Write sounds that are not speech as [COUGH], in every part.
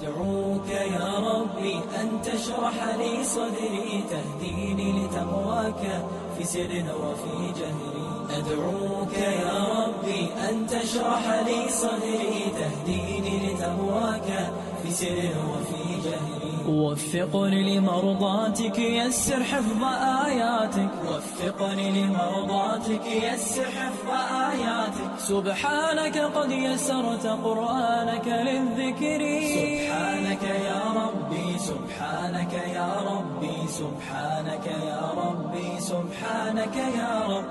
أدعوك يا ربي أن تشرح لي صدري تهديني لتقواك في سر وفي جهري. أدعوك يا ربي أن تشرح لي صدري تهديني لتقواك في سر وفي جهري. وفقني لمرضاتك يسر حفظ آياتك. وفقني لمرضاتك يسر حفظ آياتك. سبحانك قد يسرت قرآنك للذكر. سبحانك يا ربي سبحانك يا ربي سبحانك يا ربي سبحانك يا رب.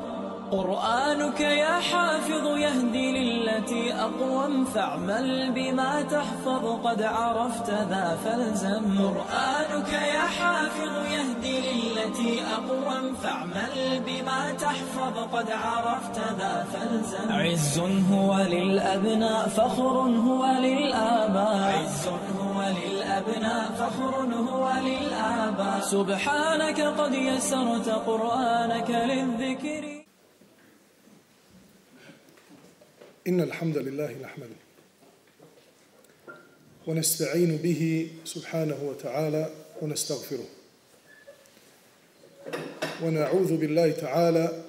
قرآنك يا حافظ يهدي للتي أقوم فاعمل بما تحفظ قد عرفت ذا فالزم. قرآنك يا حافظ يهدي للتي أقوم فاعمل بما تحفظ قد عرفت ذا فالزم. عز هو للأبناء فخر هو للآباء. عز هو للأبناء فخر هو للآباء. سبحانك قد يسرت قرآنك للذكر. إن الحمد لله نحمده ونستعين به سبحانه وتعالى ونستغفره ونعوذ بالله تعالى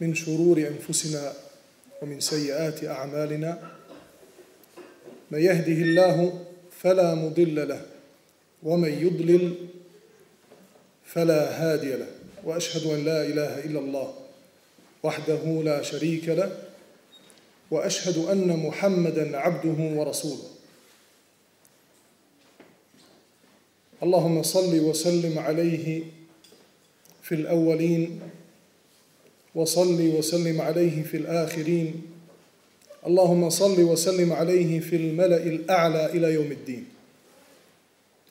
من شرور أنفسنا ومن سيئات أعمالنا. من يهده الله فلا مضل له ومن يضلل فلا هادي له وأشهد أن لا إله إلا الله وحده لا شريك له وأشهد أن محمدا عبده ورسوله. اللهم صل وسلم عليه في الأولين وصل وسلم عليه في الآخرين اللهم صل وسلم عليه في الملأ الأعلى إلى يوم الدين.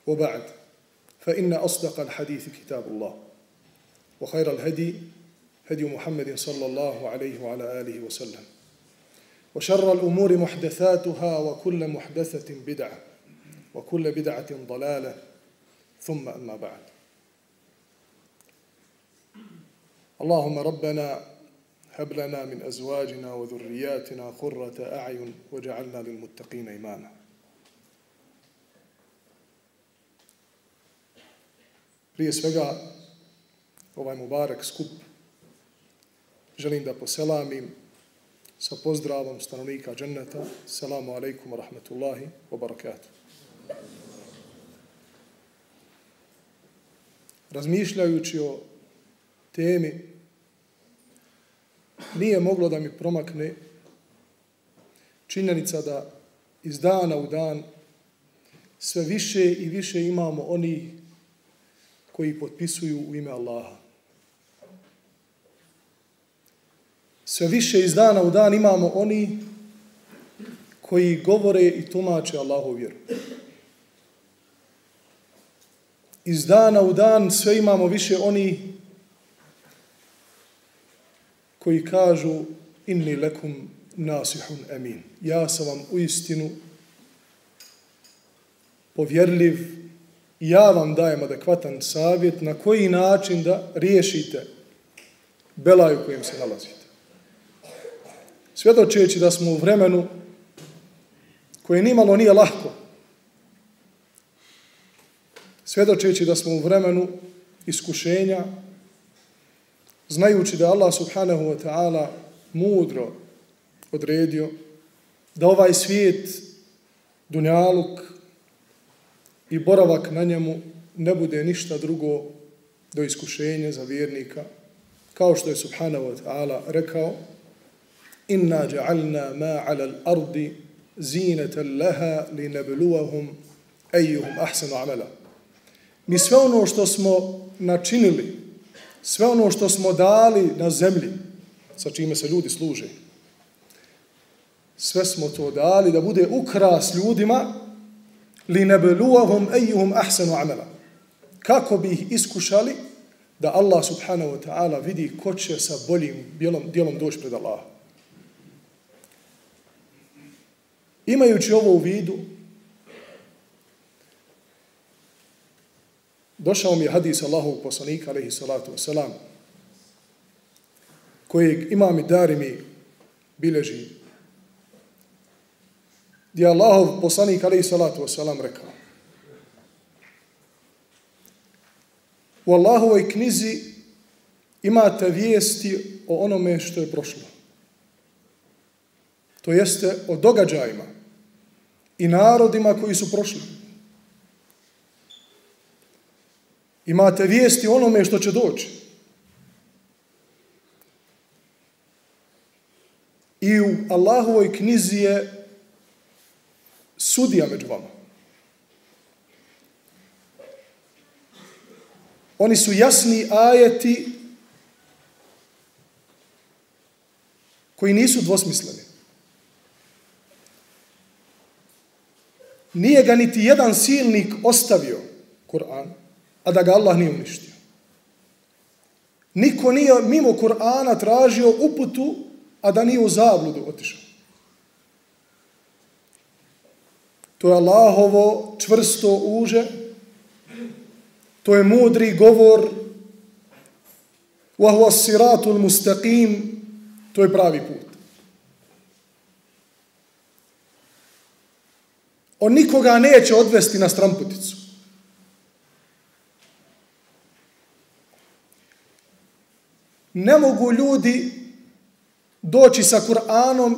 وبعد فإن أصدق الحديث كتاب الله وخير الهدي هدي محمد صلى الله عليه وعلى آله وسلم. وشر الأمور محدثاتها وكل محدثة بدعة وكل بدعة ضلالة ثم أما بعد. اللهم ربنا هب لنا من أزواجنا وذرياتنا قرة أعين وجعلنا للمتقين إماما Prije svega, ovaj Mubarak skup, želim da poselamim sa pozdravom stanovnika dženneta. Salamu alaikum wa rahmatullahi wa barakatuh. Razmišljajući o temi, nije moglo da mi promakne činjenica da iz dana u dan sve više i više imamo oni koji potpisuju u ime Allaha. Sve više iz dana u dan imamo oni koji govore i tumače Allahu vjeru. Iz dana u dan sve imamo više oni koji kažu inni lekum nasihun amin. Ja sam vam u istinu povjerljiv i ja vam dajem adekvatan savjet na koji način da riješite belaju kojem se nalazite svjedočeći da smo u vremenu koje nimalo nije lahko, svjedočeći da smo u vremenu iskušenja, znajući da Allah subhanahu wa ta'ala mudro odredio da ovaj svijet, dunjaluk i boravak na njemu ne bude ništa drugo do iskušenja za vjernika, kao što je subhanahu wa ta'ala rekao, inna ja'alna ma 'ala al-ardi zinatan laha linabluwahum ayyuhum ahsanu 'amala. Mi sve ono što smo načinili sve ono što smo dali na zemlji sa čime se ljudi služe sve smo to dali da bude ukras ljudima linabluwahum ayyuhum ahsanu 'amala kako bi ih iskušali da Allah subhanahu wa ta'ala vidi ko će sa boljim dijelom, dijelom doći pred Allaha. Imajući ovo u vidu, došao mi je hadis Allahovog poslanika, alaihi salatu wasalam, kojeg imam i dari mi bileži gdje je Allahov poslanik alaihi salatu wasalam rekao. U Allahovoj knjizi imate vijesti o onome što je prošlo. To jeste o događajima i narodima koji su prošli. Imate vijesti onome što će doći. I u Allahovoj knjizi je sudija među vama. Oni su jasni ajeti koji nisu dvosmisleni. Nije ga niti jedan silnik ostavio, Kur'an, a da ga Allah nije uništio. Niko nije mimo Kur'ana tražio uputu, a da nije u zabludu otišao. To je Allahovo čvrsto uže, to je mudri govor, وهو الصراط المستقيم to je pravi put. On nikoga neće odvesti na stramputicu. Ne mogu ljudi doći sa Kur'anom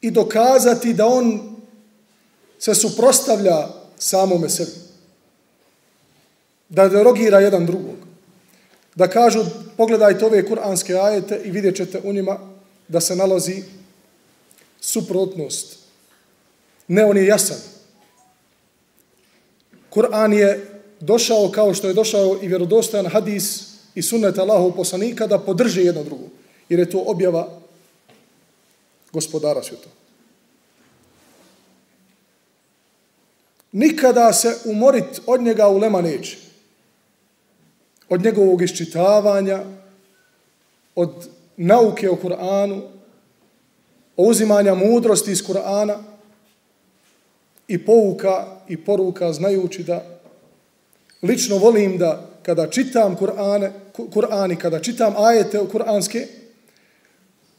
i dokazati da on se suprostavlja samome sebi. Da derogira jedan drugog. Da kažu, pogledajte ove kuranske ajete i vidjet ćete u njima da se nalazi suprotnost. Ne, on je jasan. Kur'an je došao kao što je došao i vjerodostojan hadis i sunnet Allahov poslanika da podrže jedno drugo. Jer je to objava gospodara svjetova. Nikada se umorit od njega u lema neće. Od njegovog iščitavanja, od nauke o Kur'anu, o uzimanja mudrosti iz Kur'ana i pouka i poruka znajući da lično volim da kada čitam Kur'ane, Kur'ani, kada čitam ajete kur'anske,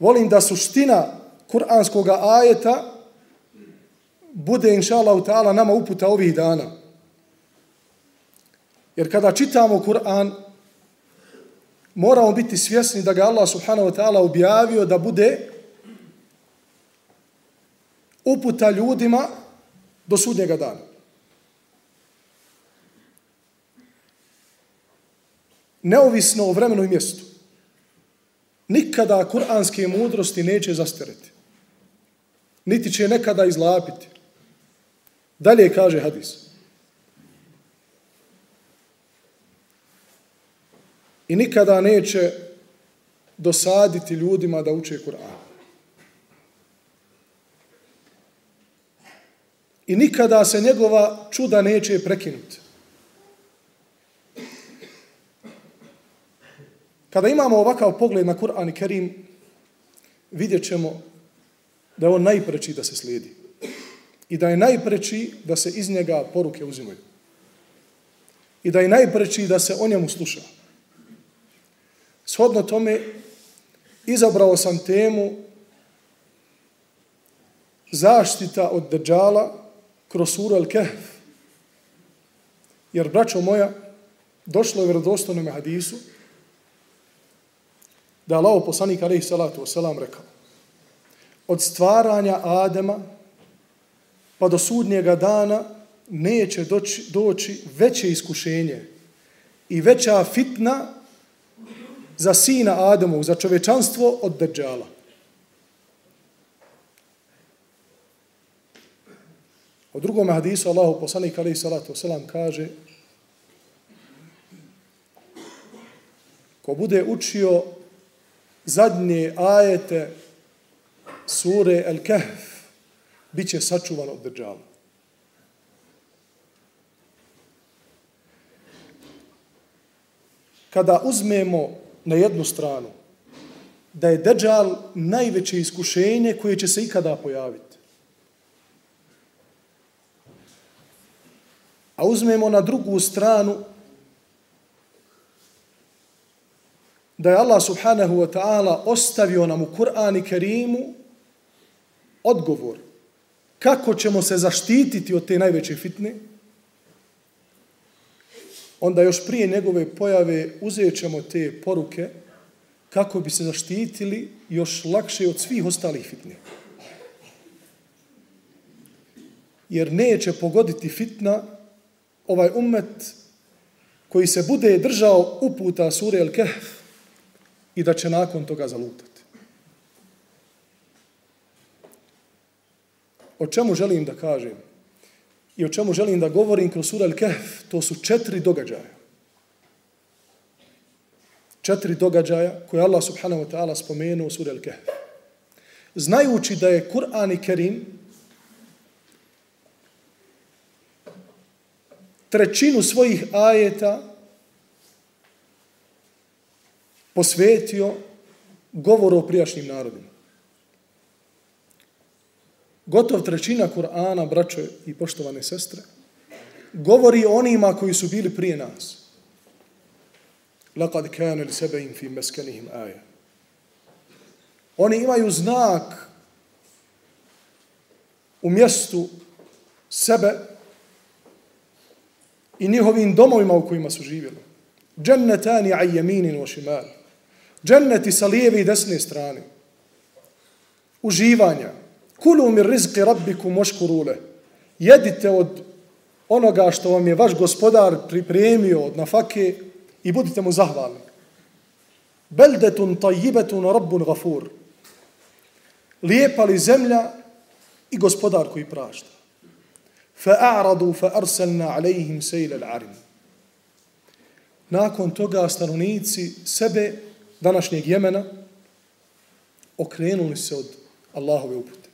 volim da suština kur'anskog ajeta bude, inša Allah, ta'ala, nama uputa ovih dana. Jer kada čitamo Kur'an, moramo biti svjesni da ga Allah subhanahu wa ta'ala objavio da bude uputa ljudima do sudnjega dana. Neovisno o vremenu i mjestu. Nikada kuranske mudrosti neće zastariti. Niti će nekada izlapiti. Dalje kaže hadis. I nikada neće dosaditi ljudima da uče Kur'an. I nikada se njegova čuda neće prekinuti. Kada imamo ovakav pogled na Kur'an i Kerim, vidjet ćemo da je on najpreći da se slijedi i da je najpreći da se iz njega poruke uzimaju. I da je najpreći da se o njemu sluša. Shodno tome, izabrao sam temu zaštita od deđala kroz suru Al-Kahf. Jer, braćo moja, došlo je vjerodostojnom hadisu da je Allah poslanik alaihi salatu wasalam rekao od stvaranja Adema pa do sudnjega dana neće doći, doći veće iskušenje i veća fitna za sina Adamu, za čovečanstvo od Dejjala. U drugom hadisu Allahu poslanik alejhi salatu selam kaže ko bude učio zadnje ajete sure El-Kahf bit će sačuvan od država. Kada uzmemo na jednu stranu da je Dejjal najveće iskušenje koje će se ikada pojaviti. A uzmemo na drugu stranu da je Allah subhanahu wa ta'ala ostavio nam u Kur'an i Kerimu odgovor kako ćemo se zaštititi od te najveće fitne, onda još prije njegove pojave uzet ćemo te poruke kako bi se zaštitili još lakše od svih ostalih fitne. Jer neće pogoditi fitna ovaj umet koji se bude držao uputa sure El Kehf i da će nakon toga zalutati. O čemu želim da kažem? I o čemu želim da govorim kroz sura Al-Kahf, To su četiri događaja. Četiri događaja koje Allah subhanahu wa ta'ala spomenuo u sura Al-Kahf. Znajući da je Kur'an i Kerim trećinu svojih ajeta posvetio govoru o prijašnjim narodima. Gotov trećina Kur'ana, braćo i poštovane sestre, govori onima koji su bili prije nas. Laqad kana li sebeim fi meskenihim aja. Oni imaju znak u mjestu sebe i njihovim domovima u kojima su živjeli. Džennetani a jeminin o šimal. Dženneti sa lijeve i desne strane. Uživanja. Kulu mi rizki rabbiku moškurule. Jedite od onoga što vam je vaš gospodar pripremio od nafake i budite mu zahvalni. Beldetun tajibetun rabbun gafur. Lijepa li zemlja i gospodar koji prašta. فأعرضوا فأرسلنا عليهم سيل العرم nakon toga stanovnici sebe današnjeg Jemena okrenuli se od Allahove upute.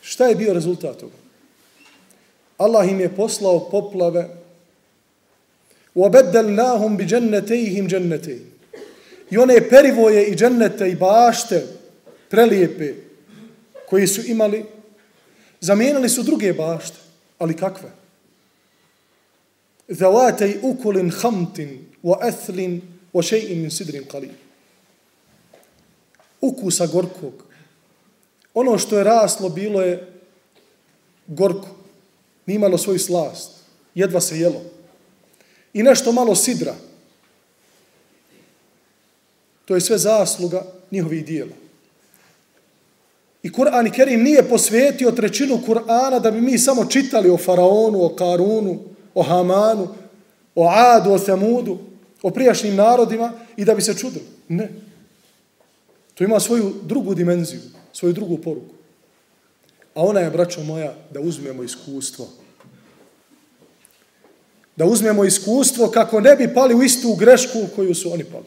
Šta je bio rezultat toga? Allah im je poslao poplave وَبَدَّلْنَاهُمْ بِجَنَّتَيْهِمْ جَنَّتَيْهِمْ I one perivoje i džennete i bašte prelijepe koji su imali Zamijenili su druge bašte, ali kakve? Zavatej ukulin hamtin wa o wa min sidrin qalil. Ukusa gorkog. Ono što je raslo bilo je gorko. Nije imalo svoju slast. Jedva se jelo. I nešto malo sidra. To je sve zasluga njihovih dijela. I Kur'an i Kerim nije posvetio trećinu Kur'ana da bi mi samo čitali o Faraonu, o Karunu, o Hamanu, o Adu, o Samudu, o prijašnjim narodima i da bi se čudili. Ne. To ima svoju drugu dimenziju, svoju drugu poruku. A ona je, braćo moja, da uzmemo iskustvo. Da uzmemo iskustvo kako ne bi pali u istu grešku u koju su oni pali.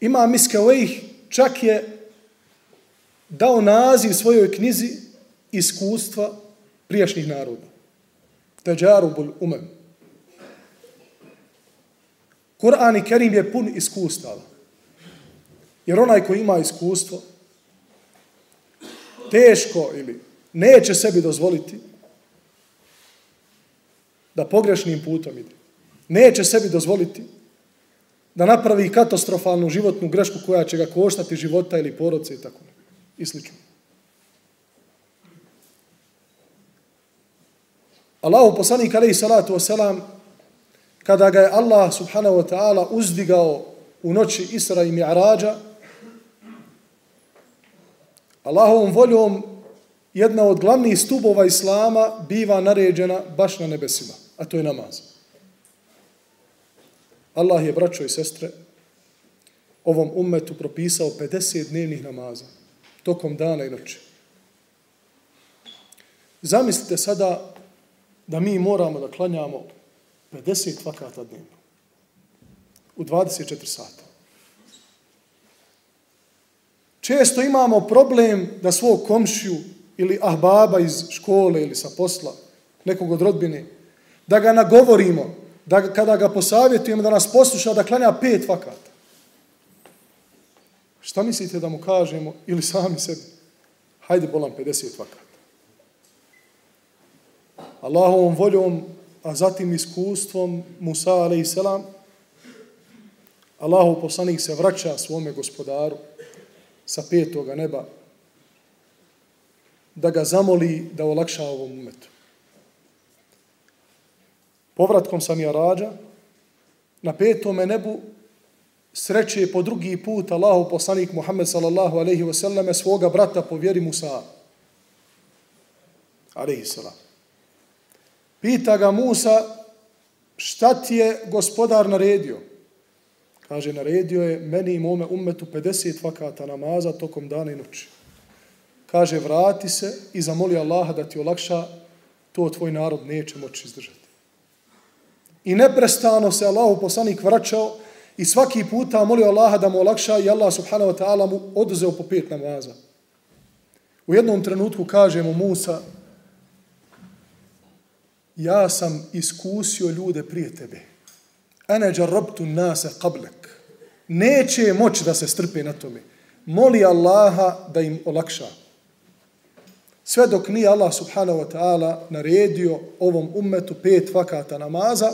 Ima Miskevejh čak je dao naziv svojoj knjizi iskustva prijašnjih naroda. Teđarubul umem. Kur'an i Kerim je pun iskustava. Jer onaj ko ima iskustvo, teško ili neće sebi dozvoliti da pogrešnim putom ide. Neće sebi dozvoliti da napravi katastrofalnu životnu grešku koja će ga koštati života ili poroce i tako i slično. Allahu poslanik alejhi salatu vesselam kada ga je Allah subhanahu wa ta'ala uzdigao u noći Isra i Mi'rađa Allahovom voljom jedna od glavnih stubova Islama biva naređena baš na nebesima, a to je namaz. Allah je, braćo i sestre, ovom ummetu propisao 50 dnevnih namaza tokom dana i noći. Zamislite sada da mi moramo da klanjamo 50 vakata dnevno u 24 sata. Često imamo problem da svog komšiju ili ahbaba iz škole ili sa posla, nekog od rodbine, da ga nagovorimo da kada ga posavjetujemo da nas posluša da klanja pet vakata. Šta mislite da mu kažemo ili sami sebi? Hajde bolam 50 vakata. Allahovom voljom, a zatim iskustvom Musa a.s. Allahov poslanik se vraća svome gospodaru sa petoga neba da ga zamoli da olakša ovom umetu. Povratkom sam ja rađa, na petome nebu sreće po drugi put Allahu poslanik Muhammed sallallahu alaihi wasallam svoga brata po vjeri Musa. Alaihi sallam. Pita ga Musa šta ti je gospodar naredio? Kaže, naredio je meni i mome umetu 50 vakata namaza tokom dana i noći. Kaže, vrati se i zamoli Allaha da ti olakša, to tvoj narod neće moći izdržati. I neprestano se Allahu poslanik vraćao i svaki puta molio Allaha da mu olakša i Allah subhanahu wa ta'ala mu oduzeo po pet namaza. U jednom trenutku kaže mu Musa, ja sam iskusio ljude prije tebe. Ana džarrabtu nase qablek. Neće moći da se strpe na tome. Moli Allaha da im olakša. Sve dok nije Allah subhanahu wa ta'ala naredio ovom ummetu pet vakata namaza,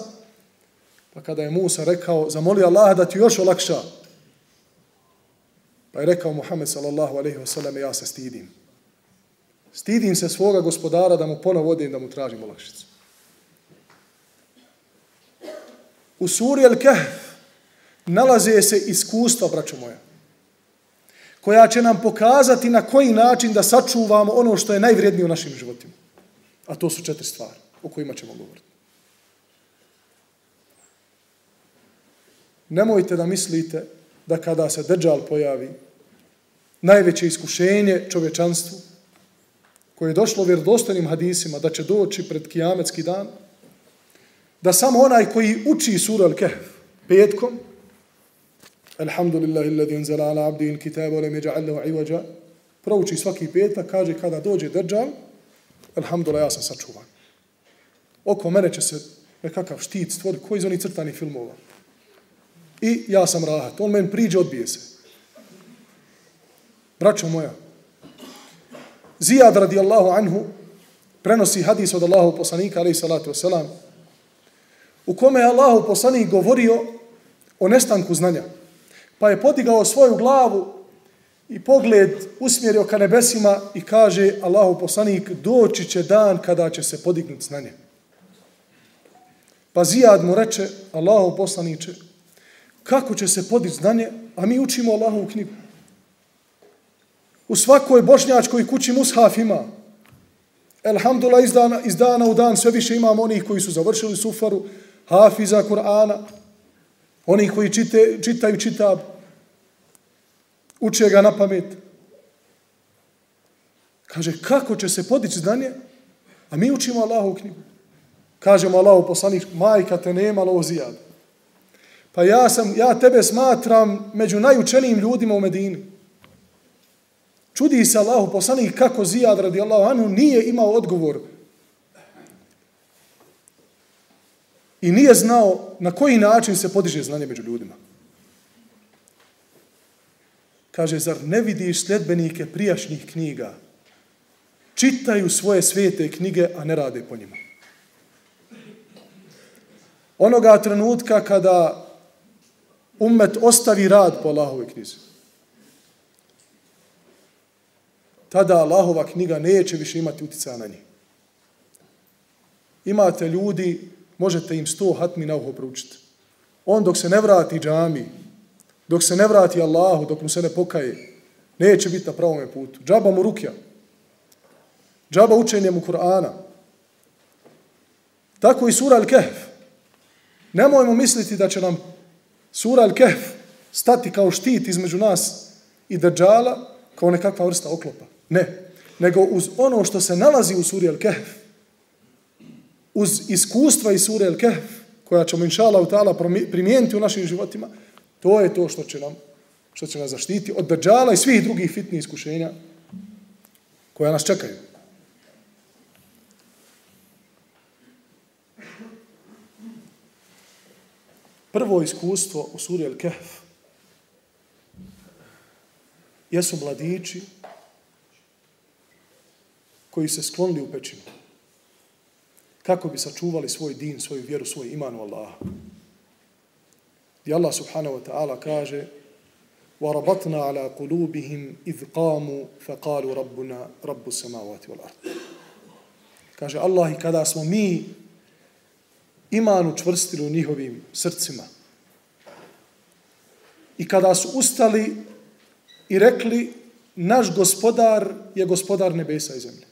pa kada je Musa rekao, zamoli Allaha da ti još olakša, pa je rekao Muhammed sallallahu alaihi wasallam, ja se stidim. Stidim se svoga gospodara da mu ponovo odim da mu tražim olakšicu. U suri Al-Kahf nalaze se iskustva, braćo moja, koja će nam pokazati na koji način da sačuvamo ono što je najvrednije u našim životima. A to su četiri stvari o kojima ćemo govoriti. Nemojte da mislite da kada se Dejjal pojavi, najveće iskušenje čovječanstvu, koje je došlo vjerodostojnim hadisima da će doći pred kijametski dan, da samo onaj koji uči sura Al-Kahf petkom, Alhamdulillahi alladhi anzala ala abdihi al-kitaba wa lam yaj'al lahu 'iwaja, prouči svaki petak, kaže kada dođe držav, Alhamdulillah, ja sam sačuvan. Oko mene će se nekakav štit stvoriti, koji iz onih crtanih filmova. I ja sam rahat. On men priđe, odbije se. Braćo moja, Zijad radijallahu anhu prenosi hadis od Allahu poslanika, alaih salatu wasalam, u kome je Allahu poslanik govorio o nestanku znanja. Pa je podigao svoju glavu i pogled usmjerio ka nebesima i kaže Allahu poslanik doći će dan kada će se podignuti znanje. Pa Zijad mu reče Allahu poslaniče kako će se podići znanje, a mi učimo Allahovu knjigu. U svakoj bošnjačkoj kući mushaf ima. Elhamdulillah, iz dana, iz dana u dan sve više imamo onih koji su završili sufaru, hafiza Kur'ana, onih koji čite, čitaju čitab, uče ga na pamet. Kaže, kako će se podići znanje, a mi učimo Allahu knjigu. Kažemo Allahu poslanik, majka te nema lozijad. Pa ja, sam, ja tebe smatram među najučenijim ljudima u Medini. Čudi se Allahu poslanik kako Zijad radijallahu anhu nije imao odgovor I nije znao na koji način se podiže znanje među ljudima. Kaže, zar ne vidiš sljedbenike prijašnjih knjiga? Čitaju svoje svete knjige, a ne rade po njima. Onoga trenutka kada umet ostavi rad po Allahove knjizi, tada Allahova knjiga neće više imati utjecaja na njih. Imate ljudi možete im sto hatmi na uho proučiti. On dok se ne vrati džami, dok se ne vrati Allahu, dok mu se ne pokaje, neće biti na pravome putu. Džaba mu rukja. Džaba učenje mu Kur'ana. Tako i sura Al-Kehf. Nemojmo misliti da će nam sura Al-Kehf stati kao štit između nas i Dajjala kao nekakva vrsta oklopa. Ne. Nego uz ono što se nalazi u suri Al-Kehf, uz iskustva iz sure El-Kahf, koja ćemo inša Allah primijeniti u našim životima, to je to što će nam što će nas zaštiti od Dajjala i svih drugih fitnih iskušenja koja nas čekaju. Prvo iskustvo u suri El-Kahf jesu mladići koji se sklonili u pećinu kako bi sačuvali svoj din, svoju vjeru, svoj iman u Allaha. gdje Allah subhanahu wa ta'ala kaže وَرَبَطْنَا عَلَى قُلُوبِهِمْ إِذْ قَامُوا فَقَالُوا رَبُّنَا رَبُّ السَّمَاوَاتِ وَالْأَرْضِ Kaže Allah i kada smo mi iman učvrstili u njihovim srcima i kada su ustali i rekli naš gospodar je gospodar nebesa i zemlje.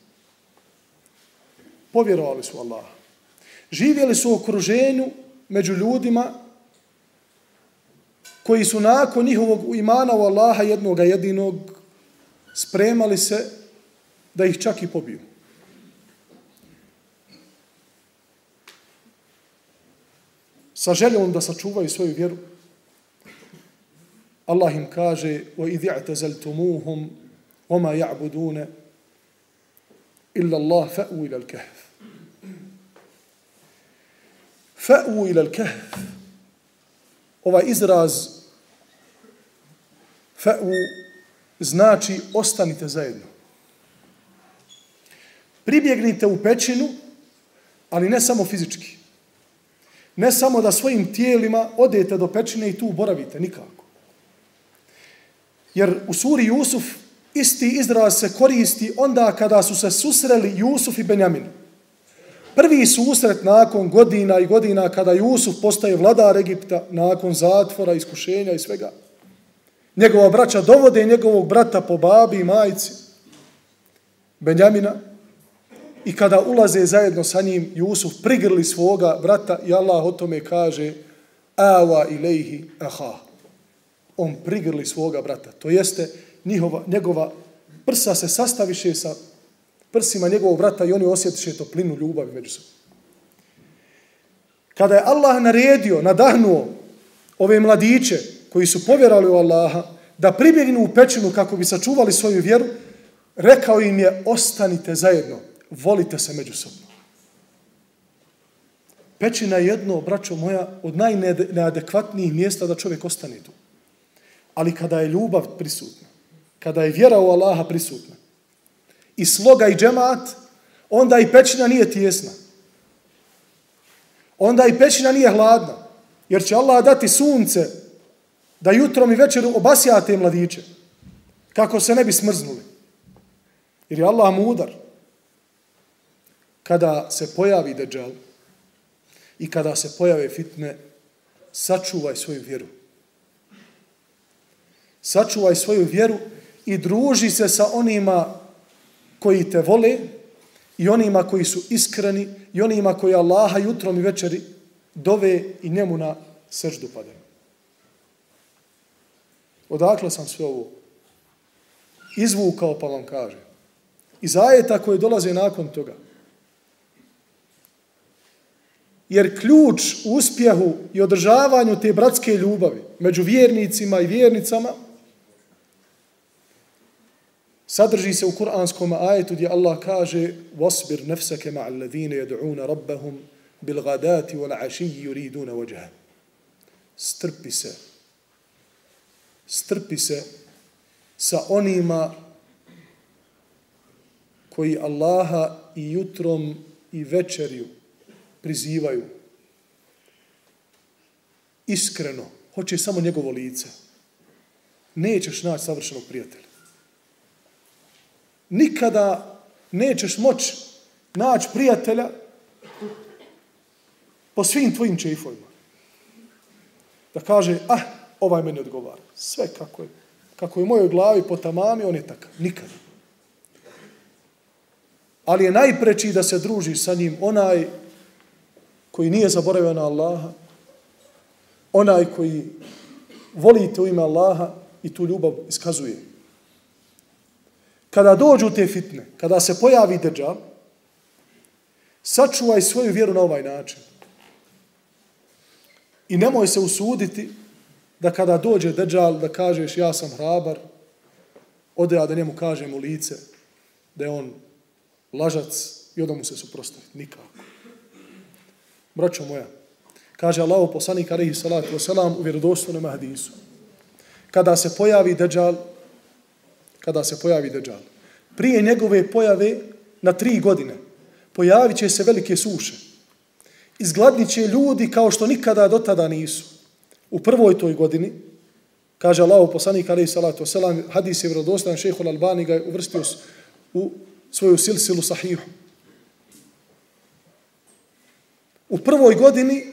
Povjerovali su Allah. Živjeli su u okruženju među ljudima koji su nakon njihovog imana u Allaha jednoga jedinog spremali se da ih čak i pobiju. Sa željom da sačuvaju svoju vjeru, Allah im kaže وَإِذِ اعْتَزَلْتُمُوهُمْ وَمَا يَعْبُدُونَ إِلَّا اللَّهِ فَأُوا إِلَى الْكَهْفِ fa'u ila al-kahf. Ovaj izraz fa'u znači ostanite zajedno. Pribjegnite u pećinu ali ne samo fizički. Ne samo da svojim tijelima odete do pećine i tu boravite nikako. Jer u suri Jusuf isti izraz se koristi onda kada su se susreli Jusuf i Benjamin. Prvi susret nakon godina i godina kada Jusuf postaje vladar Egipta, nakon zatvora, iskušenja i svega. Njegova braća dovode njegovog brata po babi i majici, Benjamina, i kada ulaze zajedno sa njim, Jusuf prigrli svoga brata i Allah o tome kaže Awa ilaihi aha on prigrli svoga brata. To jeste, njihova, njegova prsa se sastaviše sa prsima njegovog brata i oni osjetiše toplinu ljubavi među sobom. Kada je Allah naredio, nadahnuo ove mladiće koji su povjerali u Allaha da pribjegnu u pećinu kako bi sačuvali svoju vjeru, rekao im je ostanite zajedno, volite se međusobno. Pećina je jedno, braćo moja, od najneadekvatnijih mjesta da čovjek ostane tu. Ali kada je ljubav prisutna, kada je vjera u Allaha prisutna, i sloga i džemat, onda i pećina nije tjesna. Onda i pećina nije hladna. Jer će Allah dati sunce da jutrom i večeru obasjate mladiće. Kako se ne bi smrznuli. Jer je Allah mudar. Kada se pojavi deđal i kada se pojave fitne, sačuvaj svoju vjeru sačuvaj svoju vjeru i druži se sa onima koji te vole i onima koji su iskreni i onima koji Allaha jutrom i večeri dove i njemu na srždu padaju. Odakle sam sve ovo izvukao pa vam kaže. I zajeta koje dolaze nakon toga. Jer ključ uspjehu i održavanju te bratske ljubavi među vjernicima i vjernicama – sadrži se u kuranskom ajetu gdje Allah kaže wasbir nafsaka ma'a alladhina yad'una rabbahum bil ghadati wal ashi yuriduna wajha strpi se strpi se sa onima koji Allaha i jutrom i večerju prizivaju. Iskreno hoće samo njegovo lice. Nećeš naći savršenog prijatelja nikada nećeš moći naći prijatelja po svim tvojim čeifovima. Da kaže, ah, ovaj meni odgovara. Sve kako je. Kako je u mojoj glavi po tamami, on je takav. Nikada. Ali je najpreći da se druži sa njim onaj koji nije zaboravio na Allaha, onaj koji volite u ime Allaha i tu ljubav iskazuje kada dođu te fitne, kada se pojavi deđal, sačuvaj svoju vjeru na ovaj način. I nemoj se usuditi da kada dođe deđal da kažeš ja sam hrabar, ode ja da njemu kažem u lice da je on lažac i onda mu se suprostaviti. Nikako. Braćo moja, kaže Allah u poslanika alaihi salatu wasalam u vjerodostojnom hadisu. Kada se pojavi deđal, kada se pojavi Deđal. Prije njegove pojave na tri godine pojavit će se velike suše. Izgladnit će ljudi kao što nikada do tada nisu. u prvoj toj godini, kaže Allah poslanik alaihi salatu wasalam, hadis je vrodostan, šehol Albani ga je uvrstio u svoju silsilu sahihu. U prvoj godini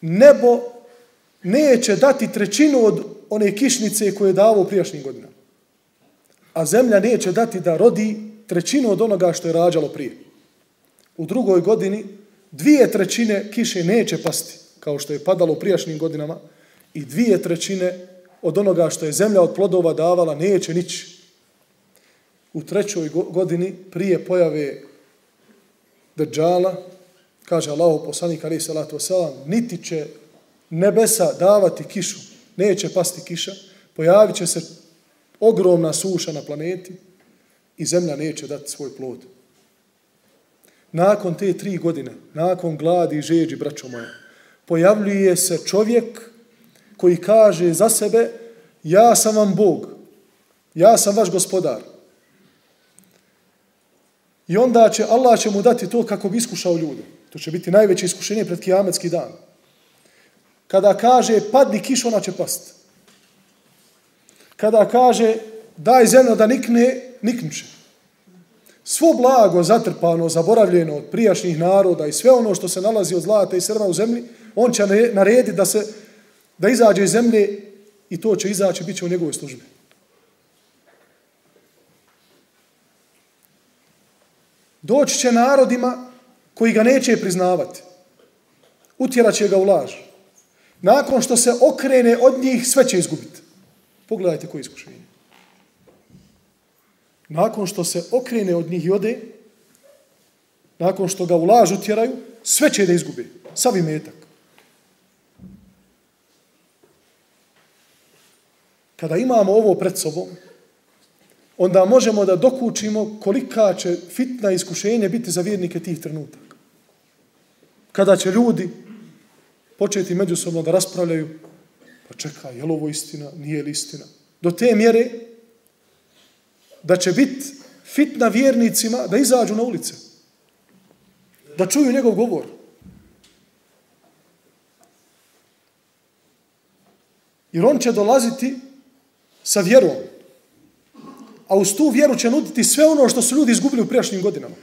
nebo neće dati trećinu od one kišnice koje je davo u prijašnjim godinama. A zemlja neće dati da rodi trećinu od onoga što je rađalo prije. U drugoj godini dvije trećine kiše neće pasti, kao što je padalo u prijašnjim godinama, i dvije trećine od onoga što je zemlja od plodova davala neće nići. U trećoj godini prije pojave Dejjala, kaže Allah poslanik alaih salatu wasalam, niti će nebesa davati kišu, neće pasti kiša, pojavit će se ogromna suša na planeti i zemlja neće dati svoj plod. Nakon te tri godine, nakon gladi i žeđi, braćo moja, pojavljuje se čovjek koji kaže za sebe, ja sam vam Bog, ja sam vaš gospodar. I onda će Allah će mu dati to kako bi iskušao ljude. To će biti najveće iskušenje pred kijametski dan. Kada kaže padni kiš, ona će pasti. Kada kaže daj zemlja da nikne, niknuće. Svo blago zatrpano, zaboravljeno od prijašnjih naroda i sve ono što se nalazi od zlata i srva u zemlji, on će narediti da se da izađe iz zemlje i to će izaći, bit će u njegovoj službi. Doći će narodima koji ga neće priznavati. Utjerat će ga u laž. Nakon što se okrene od njih, sve će izgubiti. Pogledajte koje iskušenje. Nakon što se okrene od njih i ode, nakon što ga u laž utjeraju, sve će da izgubi. Savi metak. Kada imamo ovo pred sobom, onda možemo da dokučimo kolika će fitna iskušenja biti za vjernike tih trenutaka. Kada će ljudi početi međusobno da raspravljaju, pa čekaj, je li ovo istina, nije li istina? Do te mjere da će biti fitna vjernicima da izađu na ulice, da čuju njegov govor. Jer on će dolaziti sa vjerom. A uz tu vjeru će nuditi sve ono što su ljudi izgubili u prijašnjim godinama.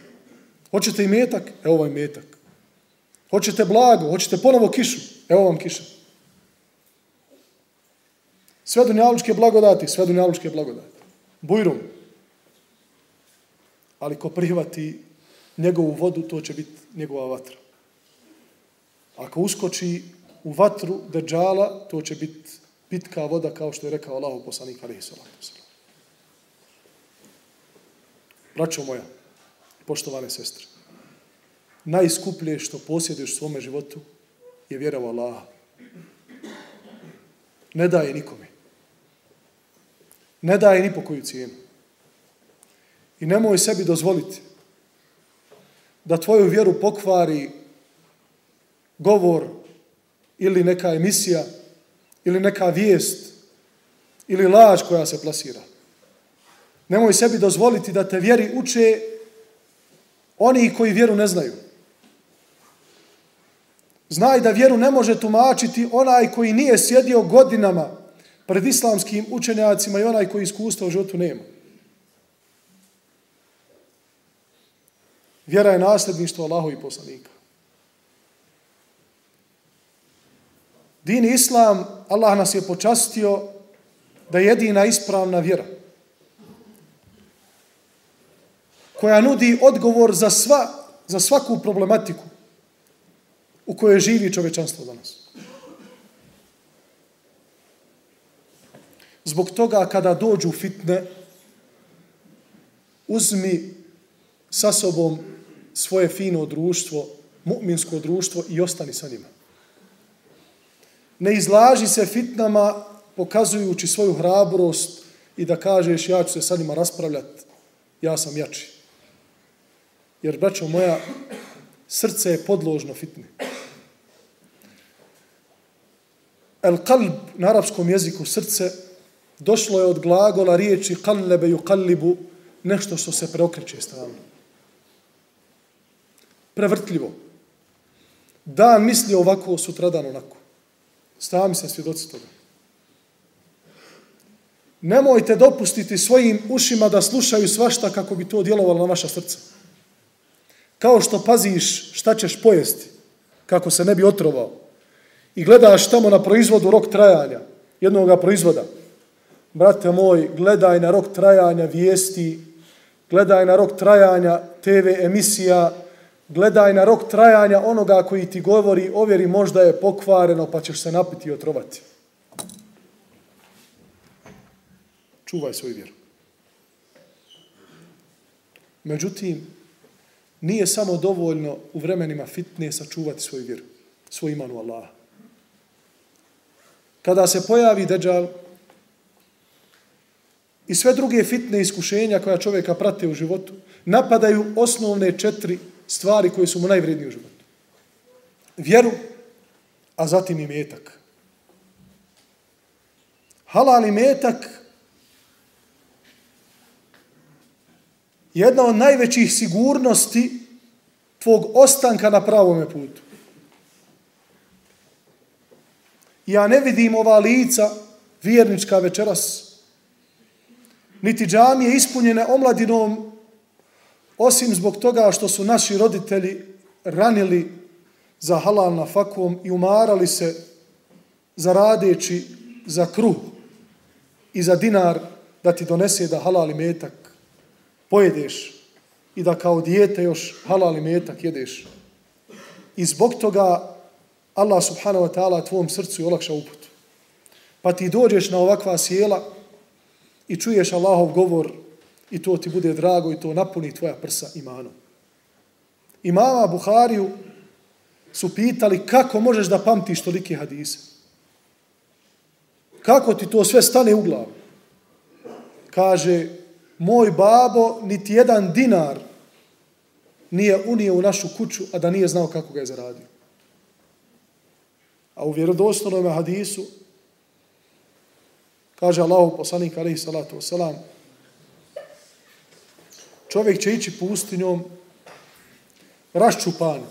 Hoćete i metak? Evo vam metak. Hoćete blago? Hoćete ponovo kišu? Evo vam kiša. Sve dunjalučke blagodati, sve dunjalučke blagodati. Bujrum. Ali ko prihvati njegovu vodu, to će biti njegova vatra. Ako uskoči u vatru deđala, to će biti pitka voda, kao što je rekao Allah poslanik alaihi Braćo moja, poštovane sestre, najskuplje što posjeduješ u svome životu je vjera u Allaha. Ne daje nikome. Ne daje ni po koju cijenu. I nemoj sebi dozvoliti da tvoju vjeru pokvari govor ili neka emisija ili neka vijest ili laž koja se plasira. Nemoj sebi dozvoliti da te vjeri uče oni koji vjeru ne znaju. Znaj da vjeru ne može tumačiti onaj koji nije sjedio godinama pred islamskim učenjacima i onaj koji iskustva u životu nema. Vjera je nasljedništvo Allahovi poslanika. Din Islam, Allah nas je počastio da je jedina ispravna vjera koja nudi odgovor za, sva, za svaku problematiku u kojoj živi čovečanstvo danas. Zbog toga kada dođu fitne, uzmi sa sobom svoje fino društvo, mu'minsko društvo i ostani sa njima ne izlaži se fitnama pokazujući svoju hrabrost i da kažeš ja ću se sa njima raspravljati, ja sam jači. Jer, braćo moja, srce je podložno fitne. El kalb na arapskom jeziku srce došlo je od glagola riječi kallebe ju kallibu nešto što se preokreće stalno. Prevrtljivo. Dan misli ovako, sutradan onako Sami sam svjedoci toga. Nemojte dopustiti svojim ušima da slušaju svašta kako bi to djelovalo na vaša srca. Kao što paziš šta ćeš pojesti, kako se ne bi otrovao. I gledaš tamo na proizvodu rok trajanja, jednog proizvoda. Brate moj, gledaj na rok trajanja vijesti, gledaj na rok trajanja TV emisija, gledaj na rok trajanja onoga koji ti govori, ovjeri možda je pokvareno pa ćeš se napiti i otrovati. Čuvaj svoju vjeru. Međutim, nije samo dovoljno u vremenima fitne sačuvati svoju vjeru, svoj iman u Allaha. Kada se pojavi deđal i sve druge fitne iskušenja koja čovjeka prate u životu, napadaju osnovne četiri stvari koje su mu najvrednije u životu. Vjeru, a zatim i metak. Halal i metak jedna od najvećih sigurnosti tvog ostanka na pravom putu. Ja ne vidim ova lica vjernička večeras, niti džamije ispunjene omladinom osim zbog toga što su naši roditelji ranili za halal na fakvom i umarali se zaradeći za kruh i za dinar da ti donese da halal i metak pojedeš i da kao dijete još halal i metak jedeš. I zbog toga Allah subhanahu wa ta'ala tvom srcu i olakša uput. Pa ti dođeš na ovakva sjela i čuješ Allahov govor i to ti bude drago i to napuni tvoja prsa imanom. Imama Buhariju su pitali kako možeš da pamtiš tolike hadise. Kako ti to sve stane u glavu? Kaže, moj babo niti jedan dinar nije unio u našu kuću, a da nije znao kako ga je zaradio. A u vjerodostojnom hadisu kaže Allahu poslanik alaihi salatu wasalam, čovjek će ići pustinjom raščupan,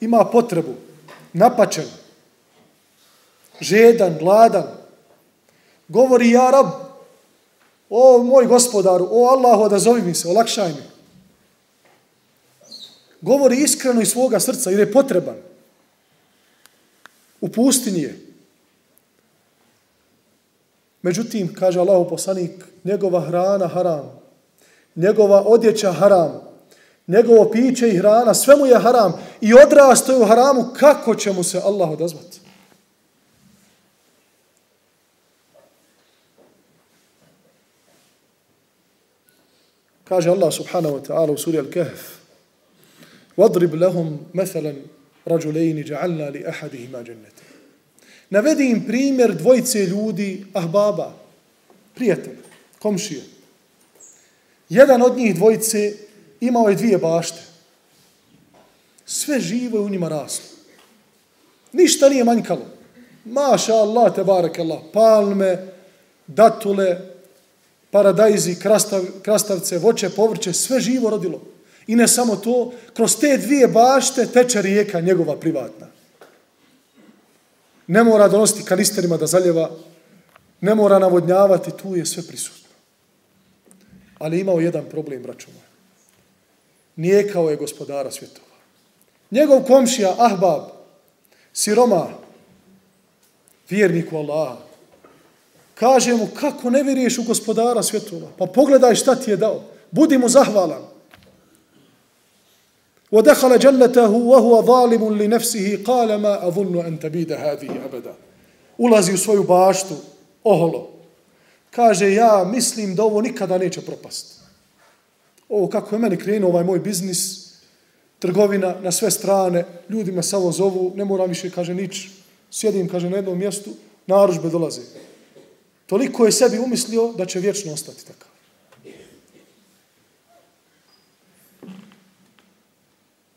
ima potrebu, napačen, žedan, gladan, govori ja rab, o moj gospodaru, o Allahu, odazovi mi se, olakšaj mi. Govori iskreno iz svoga srca jer je potreban. U pustinji je. Međutim, kaže Allahu poslanik, njegova hrana haram, njegova odjeća haram, njegovo piće i hrana, sve mu je haram i odrasto u haramu, kako će mu se Allah odazvati? Kaže Allah subhanahu wa ta'ala u suri Al-Kahf وَضْرِبْ لَهُمْ مَثَلًا رَجُلَيْنِ جَعَلْنَا لِأَحَدِهِمَا جَنَّةً Navedi im primjer dvojice ljudi, ahbaba, prijatelj, komšije. Jedan od njih dvojice imao je dvije bašte. Sve živo je u njima raslo. Ništa nije manjkalo. Maša Allah, te barek Allah. Palme, datule, paradajzi, krastav, krastavce, voće, povrće, sve živo rodilo. I ne samo to, kroz te dvije bašte teče rijeka njegova privatna. Ne mora donositi kanisterima da zaljeva, ne mora navodnjavati, tu je sve prisutno. Ali imao jedan problem, braćo moje. Nijekao je gospodara svjetova. Njegov komšija, Ahbab, siroma, vjerniku Allaha, kaže mu, kako ne vjeruješ u gospodara svjetova? Pa pogledaj šta ti je dao. Budi mu zahvalan. ودخل جنته وهو ظالم لنفسه قال ما أظن أن تبيد هذه أبدا ulazi u svoju baštu oholo kaže ja mislim da ovo nikada neće propasti. Ovo kako je meni krenuo ovaj moj biznis, trgovina na sve strane, ljudi me samo zovu, ne moram više, kaže, nič, sjedim, kaže, na jednom mjestu, naružbe dolaze. Toliko je sebi umislio da će vječno ostati takav.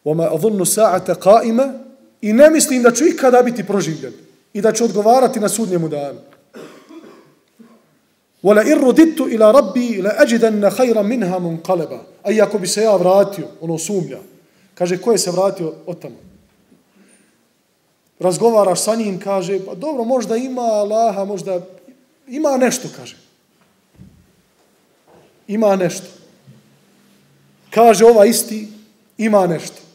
Oma adhunnu sa'ata qa'ima i ne mislim da ću ikada biti proživljen i da ću odgovarati na sudnjemu danu. Wala in ruditu ila rabbi la ajidanna khayran minha munqalaba. Aj ako bi se ja vratio, ono sumlja, Kaže ko je se vratio od tamo? razgovaraš sa njim, kaže, pa dobro, možda ima Allaha, možda ima nešto, kaže. Ima nešto. Kaže ova isti, ima nešto.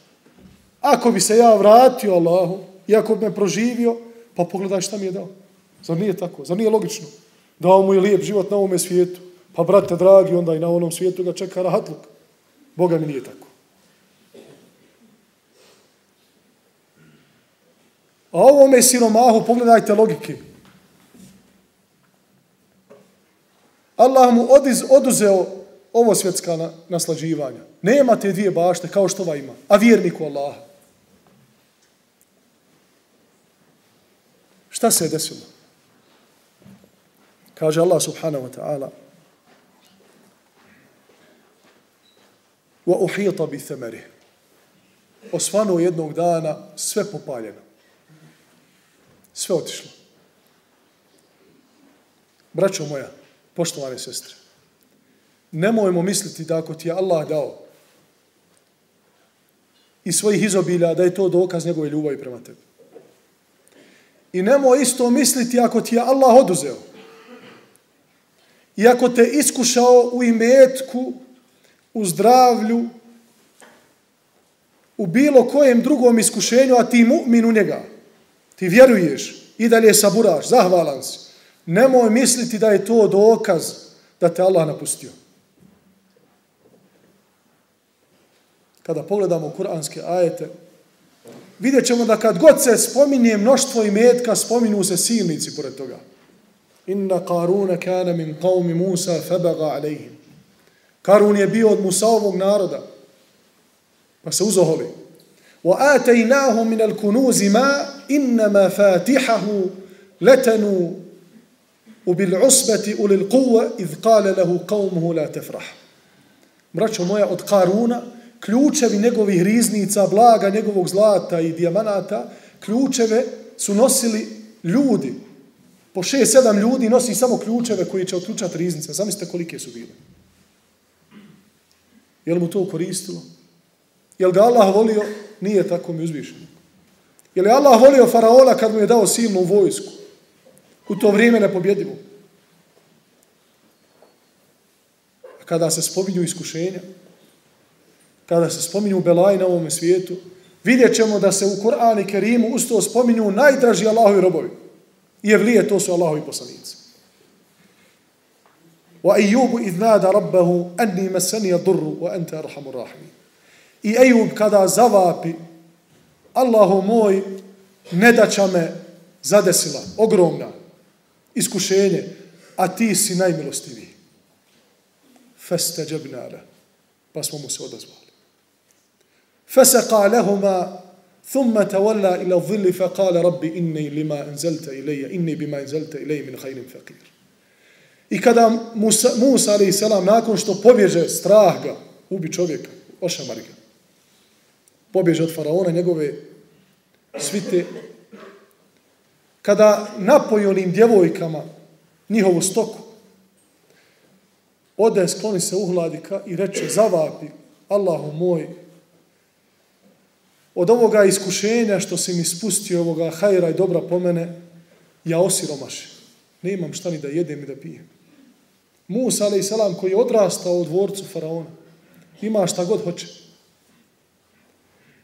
Ako bi se ja vratio Allahu, i ako bi me proživio, pa pogledaj šta mi je dao. Zar nije tako? Zar nije logično? Dao mu je lijep život na ovome svijetu. Pa, brate dragi, onda i na onom svijetu ga čeka rahatluk. Boga mi nije tako. A ovome siromahu, pogledajte logike. Allah mu odiz, oduzeo ovo svjetska naslađivanja. Nema te dvije bašte kao što ova ima. A vjerniku Allah. Šta se je desilo? Kaže Allah subhanahu wa ta'ala wa uhita bi thamari. Osvano jednog dana sve popaljeno. Sve otišlo. Braćo moja, poštovane sestre, nemojmo misliti da ako ti je Allah dao i svojih izobilja, da je to dokaz njegove ljubavi prema tebi. I nemoj isto misliti ako ti je Allah oduzeo. I ako te iskušao u imetku, u zdravlju, u bilo kojem drugom iskušenju, a ti mu'min u njega, ti vjeruješ i dalje saburaš, zahvalan si, nemoj misliti da je to dokaz da te Allah napustio. Kada pogledamo kuranske ajete, vidjet ćemo da kad god se spominje mnoštvo i metka, spominu se silnici pored toga. Inna Karuna kana min qavmi Musa febaga alejhim. Karun je bio od Musaovog naroda, pa se uzoholi. Wa ataynahu min al kunuzi ma inma fatihahu latanu bil usbati ulil quwwa id qala lahu qawmuhu la tafrah. Braćo moja od Karuna ključevi njegovih riznica, blaga njegovog zlata i dijamanata, ključeve su nosili ljudi. Po šest, sedam ljudi nosi samo ključeve koji će otključati riznice. Zamislite kolike su bile. Je li mu to koristilo? Je li ga Allah volio? Nije tako mi uzvišeno. Je li Allah volio faraona kad mu je dao silnu vojsku? U to vrijeme nepobjedivo. A kada se spominju iskušenja, kada se spominju belaji na ovom svijetu, vidjet ćemo da se u Kur'an i Kerimu usto spominju najdraži Allahovi robovi. I evlije, to su Allahovi poslanici. Wa Ejubu idh nada rabbahu anni masani durru wa anta arhamu rahmi. I Ejub kada zavapi Allahu moj ne da će me zadesila, ogromna iskušenje, a ti si najmilostiviji. Feste džabnara. Pa smo mu se odazvali. فسقى لهما ثم تولى إلى الظل فقال ربي إني لما أنزلت إلي إني بما أنزلت إلي من خير فقير I kada Musa, Musa ali selam nakon što pobježe strah ga, ubi čovjeka, ošamari ga, pobježe od faraona njegove svite, kada napoji onim djevojkama njihovu stoku, ode, skloni se uhladika i reče, zavapi, Allahu moj, od ovoga iskušenja što si mi spustio ovoga hajra i dobra po mene, ja osiromašim. Ne imam šta ni da jedem ni da pijem. Musa, ali i koji je odrastao u dvorcu faraona, ima šta god hoće.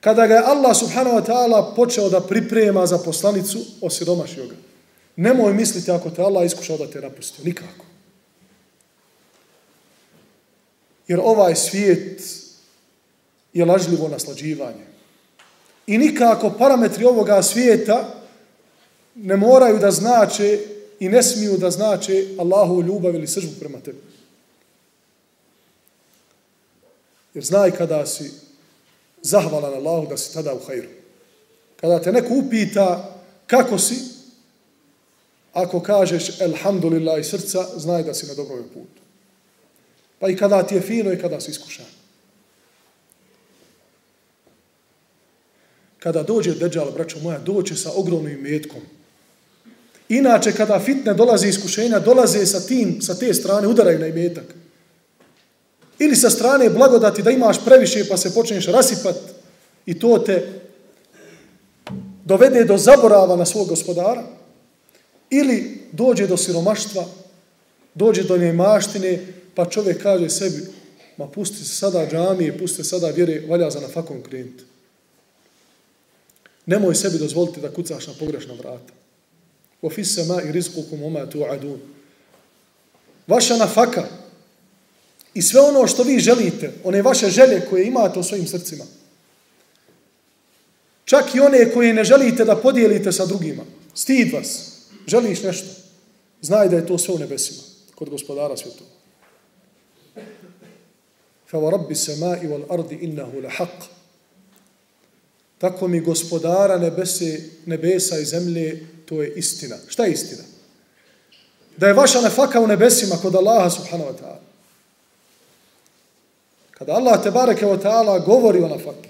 Kada ga je Allah subhanahu wa ta'ala počeo da priprema za poslanicu, osiromašio ga. Nemoj misliti ako te Allah iskušao da te napustio. Nikako. Jer ovaj svijet je lažljivo naslađivanje. I nikako parametri ovoga svijeta ne moraju da znače i ne smiju da znače Allahu ljubav ili sržbu prema tebi. Jer znaj kada si zahvalan Allahu da si tada u hajru. Kada te neko upita kako si, ako kažeš elhamdulillah iz srca, znaj da si na dobrom putu. Pa i kada ti je fino i kada si iskušan. Kada dođe Deđal, braćo moja, doće sa ogromnim metkom. Inače, kada fitne dolaze iskušenja, dolaze sa tim, sa te strane, udaraju na imetak. Ili sa strane blagodati da imaš previše pa se počneš rasipat i to te dovede do zaborava na svog gospodara, ili dođe do siromaštva, dođe do nemaštine, pa čovjek kaže sebi, ma pusti se sada džamije, pusti se sada vjere, valja za nafakom krenuti. Nemoj sebi dozvoliti da kucaš na pogrešna vrata. Wa fis sama'i rizqukum wama tu'adun. Vaša nafaka i sve ono što vi želite, one vaše želje koje imate u svojim srcima. Čak i one koje ne želite da podijelite sa drugima. Stid vas. Želiš nešto. Znaj da je to sve u nebesima. Kod gospodara svjetova. Fa wa rabbi sama'i wal Tako mi gospodara nebese, nebesa i zemlje, to je istina. Šta je istina? Da je vaša nefaka u nebesima kod Allaha subhanahu wa ta'ala. Kada Allah te bareke wa ta'ala govori o nefaki,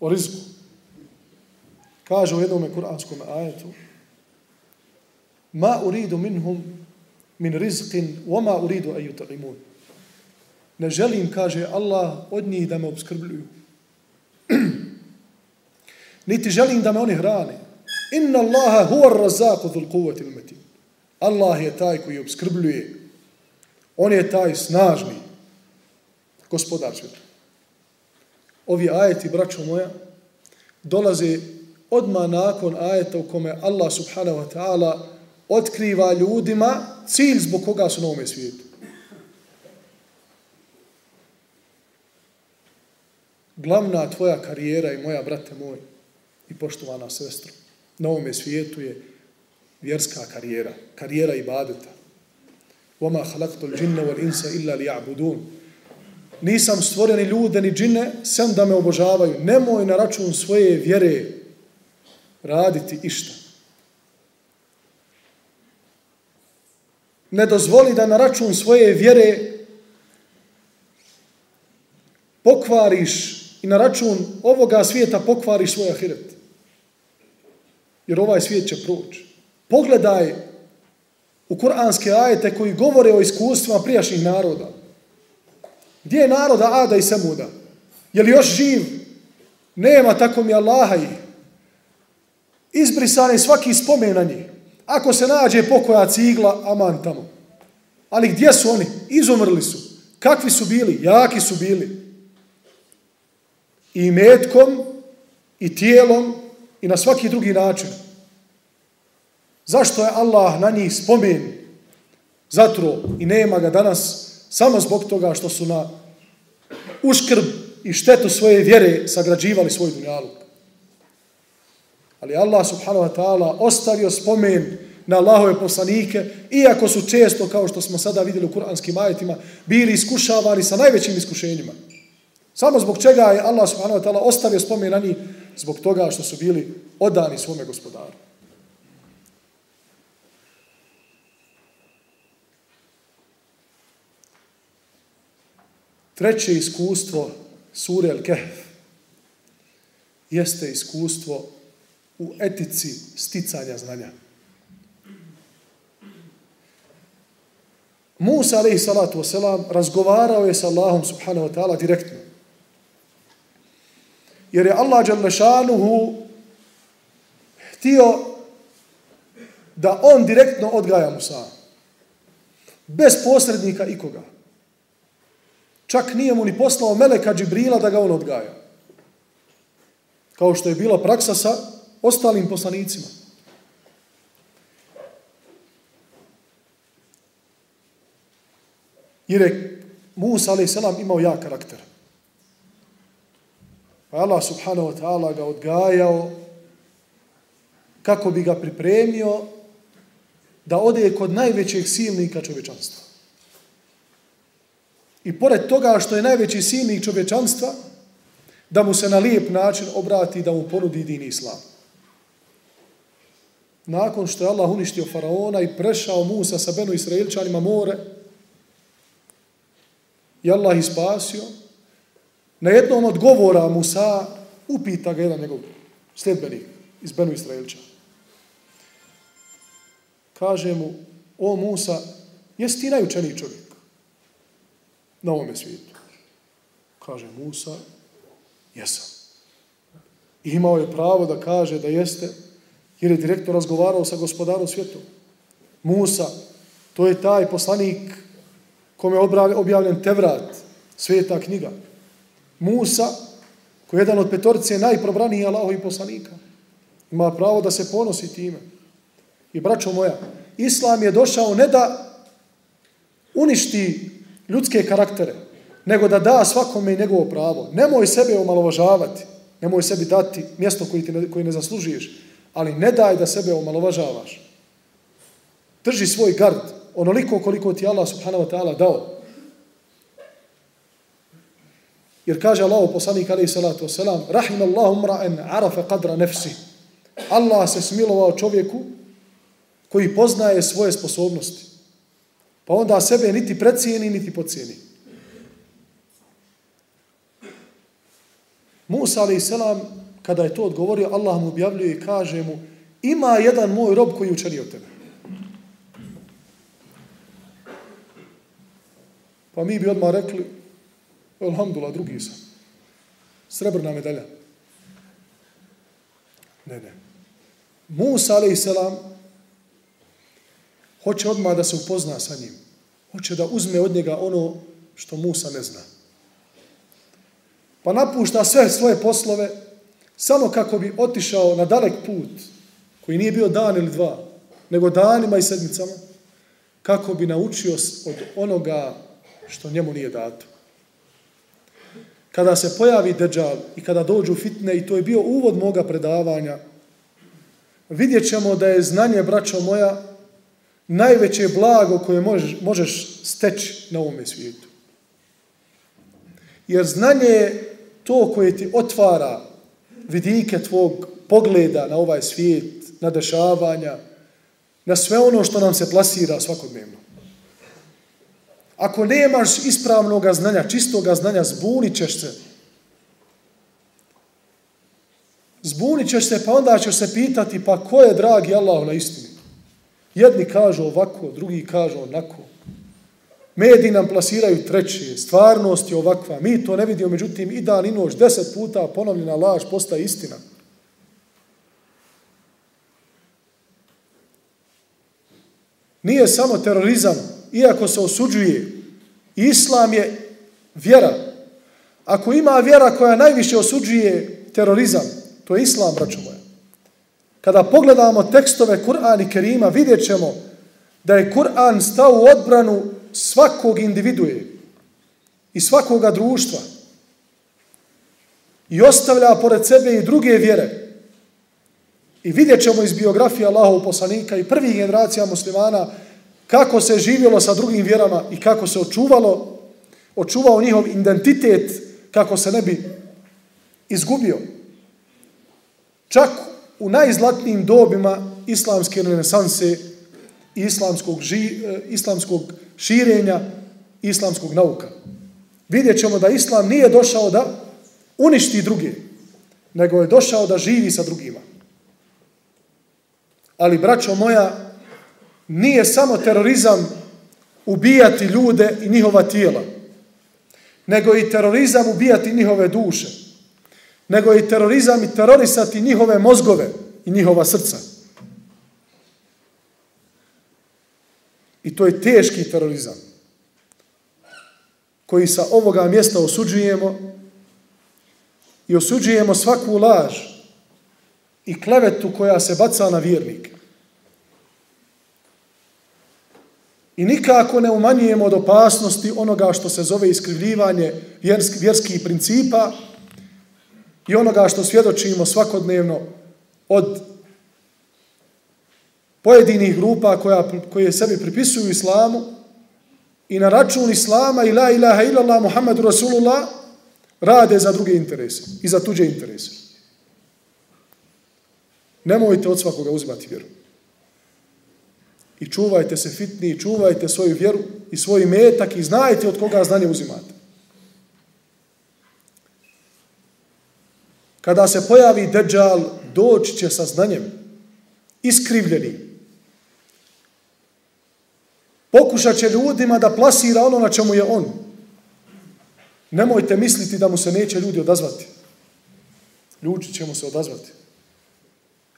o rizku, kaže u jednom kuranskom ajetu, ma uridu minhum min rizqin, wa ma uridu ayyut'imun. Ne želim, kaže Allah, od njih da me obskrbljuju. [CLEARS THROAT] niti želim da me oni hrane. Inna Allaha huwa ar-razzaqu dhul quwwati al-matin. Allah je taj koji obskrbljuje. On je taj snažni gospodar svijeta. Ovi ajeti, braćo moja, dolaze odma nakon ajeta u kome Allah subhanahu wa ta'ala otkriva ljudima cilj zbog koga su na ovome svijetu. Glavna tvoja karijera i moja, brate moj, i poštovana sestra, na ovome svijetu je vjerska karijera, karijera ibadeta. Voma halaktu l'đinne wal insa illa li. Nisam stvoreni ni ljude ni džine, sem da me obožavaju. Nemoj na račun svoje vjere raditi išta. Ne dozvoli da na račun svoje vjere pokvariš i na račun ovoga svijeta pokvariš svoj ahiret jer ovaj svijet će proći. Pogledaj u kuranske ajete koji govore o iskustvima prijašnjih naroda. Gdje je naroda Ada i Samuda? Je li još živ? Nema tako mi Allaha i izbrisane svaki spomen na njih. Ako se nađe pokoja cigla, aman tamo. Ali gdje su oni? Izumrli su. Kakvi su bili? Jaki su bili. I metkom, i tijelom, i na svaki drugi način. Zašto je Allah na njih spomen zatro i nema ga danas samo zbog toga što su na uškrb i štetu svoje vjere sagrađivali svoj dunjaluk. Ali Allah subhanahu wa ta'ala ostavio spomen na Allahove poslanike, iako su često, kao što smo sada vidjeli u kuranskim ajetima, bili iskušavani sa najvećim iskušenjima. Samo zbog čega je Allah subhanahu wa ta'ala ostavio spomen na njih, zbog toga što su bili odani svome gospodaru. Treće iskustvo sure Al-Kehf jeste iskustvo u etici sticanja znanja. Musa alaihi salatu wasalam razgovarao je sa Allahom subhanahu wa ta'ala direktno. Jer je Allah Đalešanuhu htio da on direktno odgaja Musa. Bez posrednika ikoga. Čak nije mu ni poslao Meleka Džibrila da ga on odgaja. Kao što je bila praksa sa ostalim poslanicima. Jer je Musa a.s. imao jak karakter. Pa Allah subhanahu wa ta'ala ga odgajao kako bi ga pripremio da ode kod najvećeg silnika čovečanstva. I pored toga što je najveći silnik čovečanstva, da mu se na lijep način obrati da mu ponudi din islam. Nakon što je Allah uništio faraona i prešao Musa sa Benu israeličanima more, i Allah ih spasio, na jednom od govora Musa upita ga jedan njegov sljedbenik iz Benu Israelčana. Kaže mu, o Musa, jesi ti najučeniji čovjek? na ovome svijetu. Kaže Musa, jesam. I imao je pravo da kaže da jeste, jer je direktno razgovarao sa gospodarom svijetom. Musa, to je taj poslanik kome je objavljen Tevrat, sveta knjiga. Musa, koji je jedan od petorice najprobranijih Allahovi poslanika, ima pravo da se ponosi time. I braćo moja, Islam je došao ne da uništi ljudske karaktere, nego da da svakome njegovo pravo. Nemoj sebe omalovažavati, nemoj sebi dati mjesto koji, ti ne, koji ne zaslužuješ, ali ne daj da sebe omalovažavaš. Drži svoj gard, onoliko koliko ti Allah subhanahu wa ta'ala dao. Jer kaže Allah poslanik alaihi salatu wasalam, Rahim Allahum ra'en arafa qadra nefsi. Allah se smilovao čovjeku koji poznaje svoje sposobnosti. Pa onda sebe niti precijeni, niti pocijeni. Musa alaih selam, kada je to odgovorio, Allah mu objavljuje i kaže mu, ima jedan moj rob koji učeni od tebe. Pa mi bi odmah rekli, alhamdulillah, drugi sam. Srebrna medalja. Ne, ne. Musa alaih selam hoće odmah da se upozna sa njim. Hoće da uzme od njega ono što Musa ne zna. Pa napušta sve svoje poslove samo kako bi otišao na dalek put koji nije bio dan ili dva, nego danima i sedmicama, kako bi naučio od onoga što njemu nije dato. Kada se pojavi Deđal i kada dođu fitne, i to je bio uvod moga predavanja, vidjet ćemo da je znanje, braćo moja, najveće blago koje možeš, možeš steći na ovome svijetu. Jer znanje je to koje ti otvara vidike tvog pogleda na ovaj svijet, na dešavanja, na sve ono što nam se plasira svakodnevno. Ako nemaš ispravnog znanja, čistog znanja, zbunit ćeš se. Zbunit ćeš se, pa onda ćeš se pitati, pa ko je dragi Allah na istini? Jedni kažu ovako, drugi kažu onako. Mediji nam plasiraju treće, stvarnost je ovakva. Mi to ne vidimo, međutim, i dan i noć, deset puta ponovljena laž postaje istina. Nije samo terorizam, iako se osuđuje. Islam je vjera. Ako ima vjera koja najviše osuđuje terorizam, to je Islam, braćo moja. Kada pogledamo tekstove Kur'ana i Kerima, vidjet ćemo da je Kur'an stao u odbranu svakog individue i svakoga društva i ostavlja pored sebe i druge vjere. I vidjet ćemo iz biografije Allahov poslanika i prvih generacija muslimana kako se živjelo sa drugim vjerama i kako se očuvalo, očuvao njihov identitet kako se ne bi izgubio. Čak u najzlatnijim dobima islamske renesanse i islamskog, ži, eh, islamskog širenja islamskog nauka. Vidjet ćemo da islam nije došao da uništi druge, nego je došao da živi sa drugima. Ali, braćo moja, nije samo terorizam ubijati ljude i njihova tijela, nego i terorizam ubijati njihove duše, nego i terorizam i terorisati njihove mozgove i njihova srca. I to je teški terorizam koji sa ovoga mjesta osuđujemo i osuđujemo svaku laž i klevetu koja se baca na vjernike. I nikako ne umanjujemo od opasnosti onoga što se zove iskrivljivanje vjerskih principa i onoga što svjedočimo svakodnevno od pojedinih grupa koja, koje sebi pripisuju islamu i na račun islama i la ilaha illallah Muhammadu Rasulullah rade za druge interese i za tuđe interese. Nemojte od svakoga uzimati vjeru. I čuvajte se fitni, čuvajte svoju vjeru i svoj metak i znajte od koga znanje uzimate. Kada se pojavi deđal, doći će sa znanjem, iskrivljenim, Pokušat će ljudima da plasira ono na čemu je on. Nemojte misliti da mu se neće ljudi odazvati. Ljudi će mu se odazvati.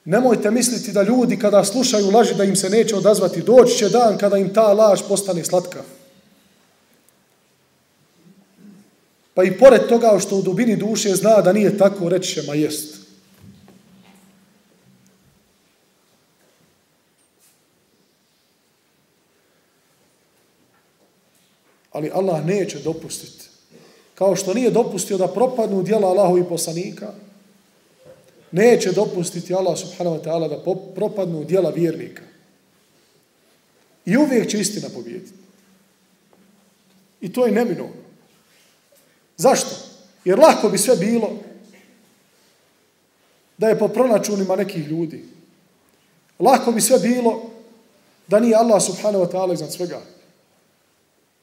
Nemojte misliti da ljudi kada slušaju laži da im se neće odazvati. Doći će dan kada im ta laž postane slatka. Pa i pored toga što u dubini duše zna da nije tako, reći će, ma jest. Ali Allah neće dopustiti. Kao što nije dopustio da propadnu dijela Allahovi poslanika, neće dopustiti Allah subhanahu wa ta'ala da propadnu dijela vjernika. I uvijek će istina pobijediti. I to je neminovno. Zašto? Jer lako bi sve bilo da je po pronačunima nekih ljudi. Lako bi sve bilo da nije Allah subhanahu wa ta'ala iznad svega.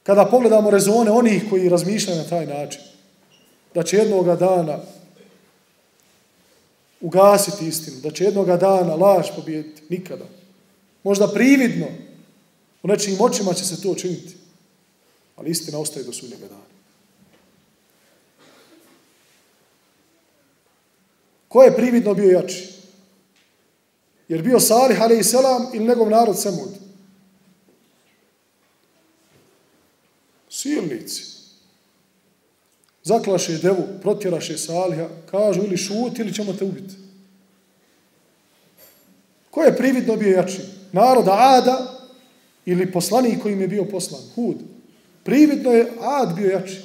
Kada pogledamo rezone onih koji razmišljaju na taj način, da će jednoga dana ugasiti istinu, da će jednoga dana laž pobijediti, nikada. Možda prividno, u nečijim očima će se to učiniti, ali istina ostaje do sudnjega dana. Ko je prividno bio jači? Jer bio Salih, ali i selam, ili njegov narod Semud? Silnici. Zaklaše devu, protjeraše Saliha, kažu ili šuti ili ćemo te ubiti. Ko je prividno bio jači? Naroda Ada ili poslanik kojim je bio poslan? Hud. Prividno je Ad bio jači.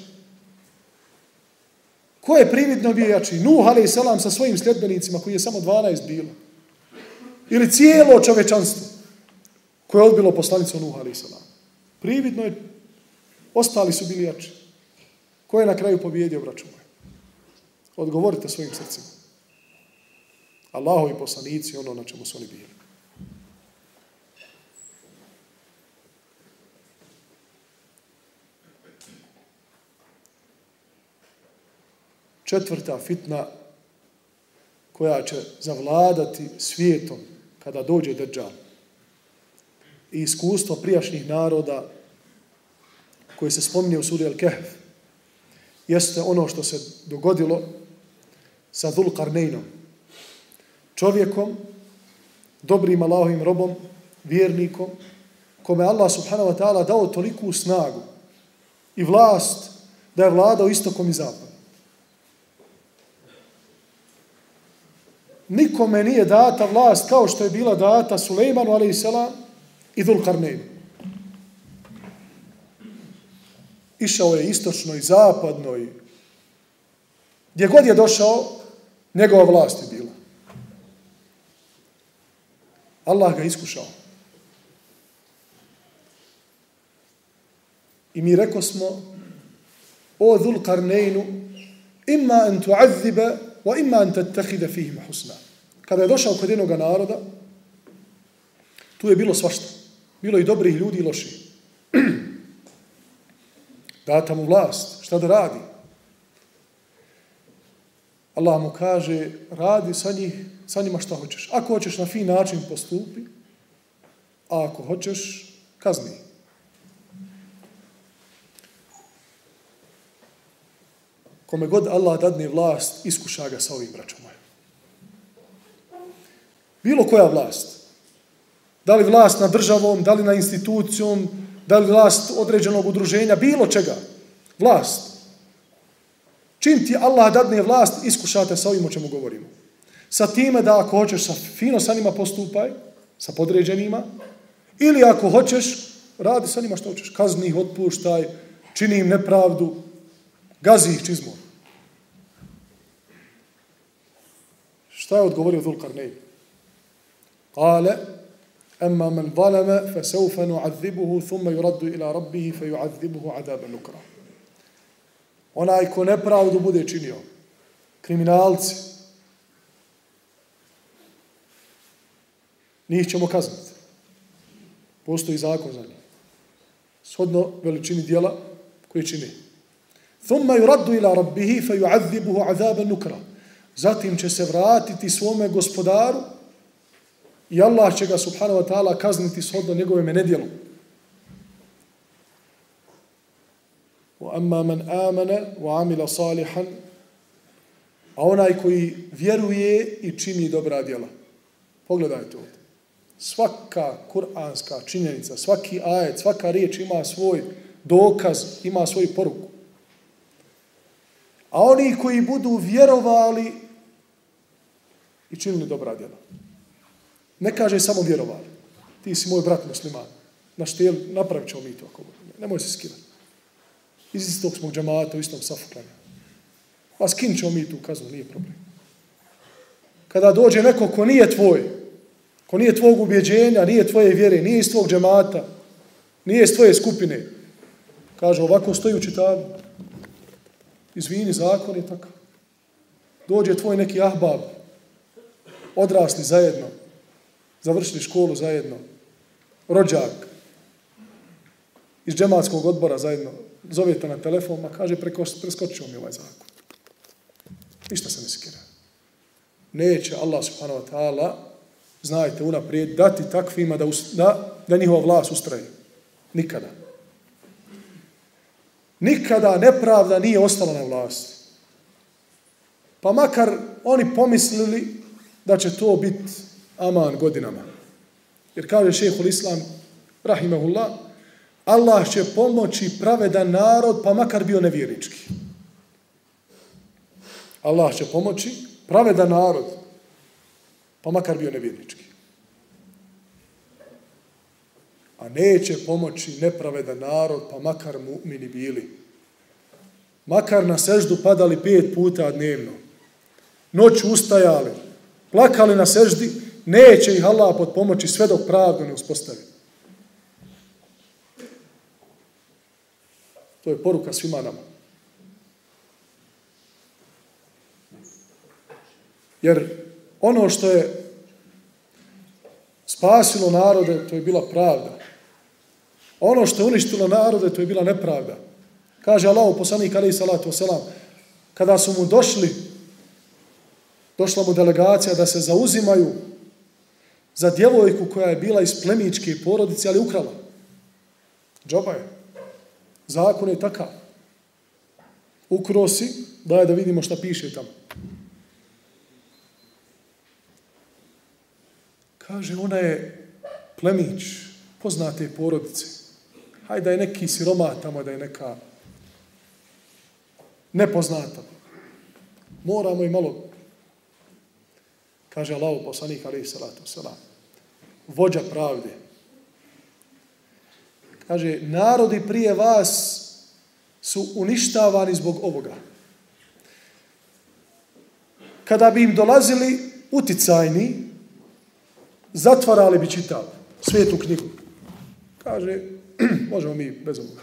Ko je prividno bio jači? Nuh, ali i selam, sa svojim sljedbenicima, koji je samo 12 bilo. Ili cijelo čovečanstvo koje je odbilo poslanicu Nuh, ali i selam. Prividno je, ostali su bili jači. Ko je na kraju pobjedio, braću moje? Odgovorite svojim srcima. Allahovi poslanici, ono na čemu su oni bili. četvrta fitna koja će zavladati svijetom kada dođe Dejjal i iskustvo prijašnjih naroda koje se spominje u suri Al-Kahf jeste ono što se dogodilo sa Dulkarnejnom, čovjekom dobrim Allahovim robom vjernikom kome Allah subhanahu wa ta'ala dao toliku snagu i vlast da je vladao istokom i zapadom nikome nije data vlast kao što je bila data Sulejmanu, ali i selam, i Dulkarnejnu. Išao je istočno i zapadno i gdje god je došao, njegova vlast je bila. Allah ga iskušao. I mi reko smo, o Dulkarneinu, ima en tu'adzibe wa ima an tattakhida fihim husna. Kada je došao kod jednog naroda, tu je bilo svašta. Bilo i dobrih ljudi i loših. Data mu vlast, šta da radi? Allah mu kaže, radi sa, njih, sa njima šta hoćeš. Ako hoćeš na fin način postupi, a ako hoćeš, kazni. Kome god Allah dadne vlast, iskuša ga sa ovim braćom mojim. Bilo koja vlast. Da li vlast na državom, da li na institucijom, da li vlast određenog udruženja, bilo čega. Vlast. Čim ti Allah dadne vlast, iskušate sa ovim o čemu govorimo. Sa time da ako hoćeš sa fino sa njima postupaj, sa podređenima, ili ako hoćeš, radi sa njima što hoćeš. Kazni ih, otpuštaj, čini im nepravdu, gazi ih čizmom. Šta je odgovorio Dhulkarnej? Kale, emma men zaleme, fe seufe nu'adzibuhu, thumme yuraddu ila rabbihi, fe yu'adzibuhu adabe nukra. Onaj ko nepravdu bude činio, kriminalci, njih ćemo kazniti. Postoji zakon za njih. Shodno veličini dijela koji čini. ثم يرد إلى ربه فيعذبه عذابا نكرا zatim će se vratiti svome gospodaru i Allah će ga subhanahu wa ta'ala kazniti shodno njegove menedjelu. وَأَمَّا مَنْ آمَنَ وَعَمِلَ صَالِحًا a onaj koji vjeruje i čini dobra djela. Pogledajte ovdje. Svaka kuranska činjenica, svaki ajet, svaka riječ ima svoj dokaz, ima svoju poruku. A oni koji budu vjerovali i činili dobra djela. Ne kaže samo vjerovali. Ti si moj brat musliman. Na štel, napravit ćemo mi to ako Nemoj se skidati. Iz istog smo džamata, u istom safuklanja. A skin ćemo mi tu kaznu, nije problem. Kada dođe neko ko nije tvoj, ko nije tvog ubjeđenja, nije tvoje vjere, nije iz tvog džemata, nije iz tvoje skupine, kaže ovako stoji u čitavu. Izvini, zakon je takav. Dođe tvoj neki ahbab, odrasli zajedno, završili školu zajedno, rođak, iz džematskog odbora zajedno, zovete na telefon, ma kaže, preko, preskočio mi ovaj zakon. Ništa se ne skira. Neće Allah subhanahu wa ta'ala, znajte unaprijed, dati takvima da, da, da njihova vlast ustraje. Nikada. Nikada nepravda nije ostala na vlasti. Pa makar oni pomislili da će to biti aman godinama. Jer kaže šehhul islam, rahimahullah, Allah će pomoći pravedan narod, pa makar bio nevjernički. Allah će pomoći pravedan narod, pa makar bio nevjernički. A neće pomoći nepravedan narod, pa makar mu'mini bili. Makar na seždu padali pet puta dnevno. Noć ustajali, plakali na seždi, neće ih Allah pod pomoći sve dok pravdu ne uspostavi. To je poruka svima nama. Jer ono što je spasilo narode, to je bila pravda. Ono što je uništilo narode, to je bila nepravda. Kaže Allah, poslanik Ali Salatu Selam, kada su mu došli, došla mu delegacija da se zauzimaju za djevojku koja je bila iz plemičke porodice, ali ukrala. Džaba je. Zakon je takav. Ukrosi, daj da vidimo šta piše tamo. Kaže, ona je plemić, poznate porodice. Hajde da je neki siroma tamo, da je neka nepoznata. Moramo i malo, kaže Allah, poslanik, ali i salatu, salam, vođa pravde. Kaže, narodi prije vas su uništavani zbog ovoga. Kada bi im dolazili uticajni, zatvarali bi čitav svetu knjigu. Kaže, [CLEARS THROAT] možemo mi bez ovoga.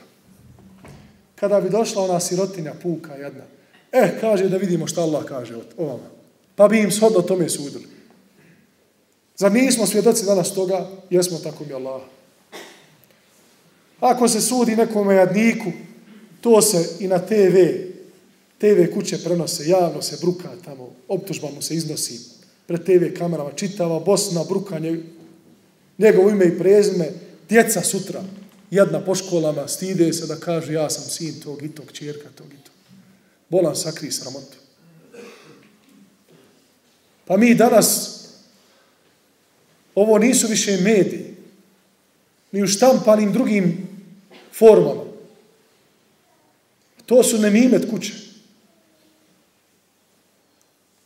Kada bi došla ona sirotinja, puka jedna, eh, kaže da vidimo šta Allah kaže o vama. Pa bi im shodno tome sudili. Za mi smo svjedoci danas toga, jesmo tako mi Allah. Ako se sudi nekom jadniku, to se i na TV, TV kuće prenose, javno se bruka tamo, optužba mu se iznosi, pred TV kamerama, čitava Bosna, bruka njegovo ime i prezime, djeca sutra, jedna po školama, stide se da kaže ja sam sin tog i tog, čerka tog i tog. Bolan sakri sramotu. Pa mi danas, ovo nisu više mediji, ni u štampanim drugim formama. To su nemimet kuće.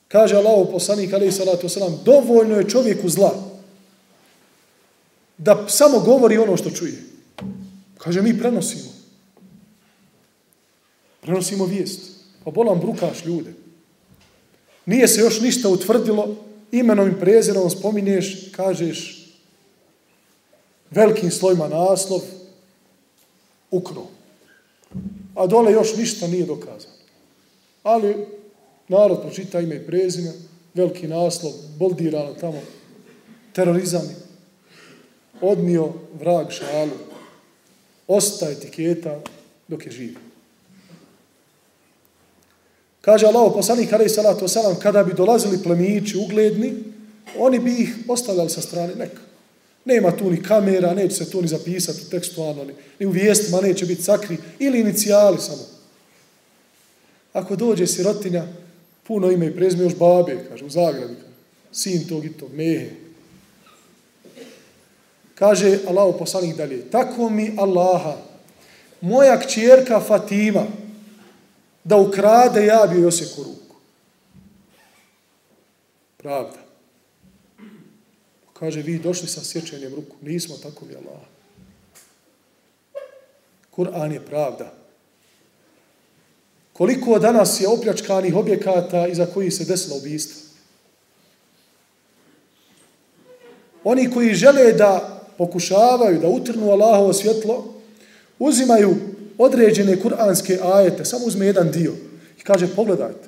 Kaže Allah u poslanik, alaih salatu wasalam, dovoljno je čovjeku zla da samo govori ono što čuje. Kaže, mi prenosimo. Prenosimo vijest. Pa bolam brukaš ljude. Nije se još ništa utvrdilo, imenom i prezirom spominješ, kažeš velikim slojima naslov, ukro. A dole još ništa nije dokazano. Ali Narod pročita ime i prezime, veliki naslov, boldirano tamo, terorizam, odnio vrag šalu, ostaje etiketa dok je živ. Kaže Allah, poslanik alaih salatu wasalam, kada bi dolazili plemići ugledni, oni bi ih ostavljali sa strane neka. Nema tu ni kamera, neće se tu ni zapisati tekstualno, ni, ni u vijestima neće biti sakri, ili inicijali samo. Ako dođe sirotinja, Puno ime i prezme još babe, kaže, u Zagrebi. Sin tog i tog, mehe. Kaže Allah poslanik dalje, tako mi Allaha, moja kćerka Fatima, da ukrade, ja bi joj osjeku ruku. Pravda. Kaže, vi došli sa sječenjem ruku. Nismo tako mi Allah. Kur'an je pravda. Koliko danas je opljačkanih objekata iza kojih se desilo ubijstvo? Oni koji žele da pokušavaju da utrnu Allahovo svjetlo, uzimaju određene kuranske ajete, samo uzme jedan dio i kaže, pogledajte,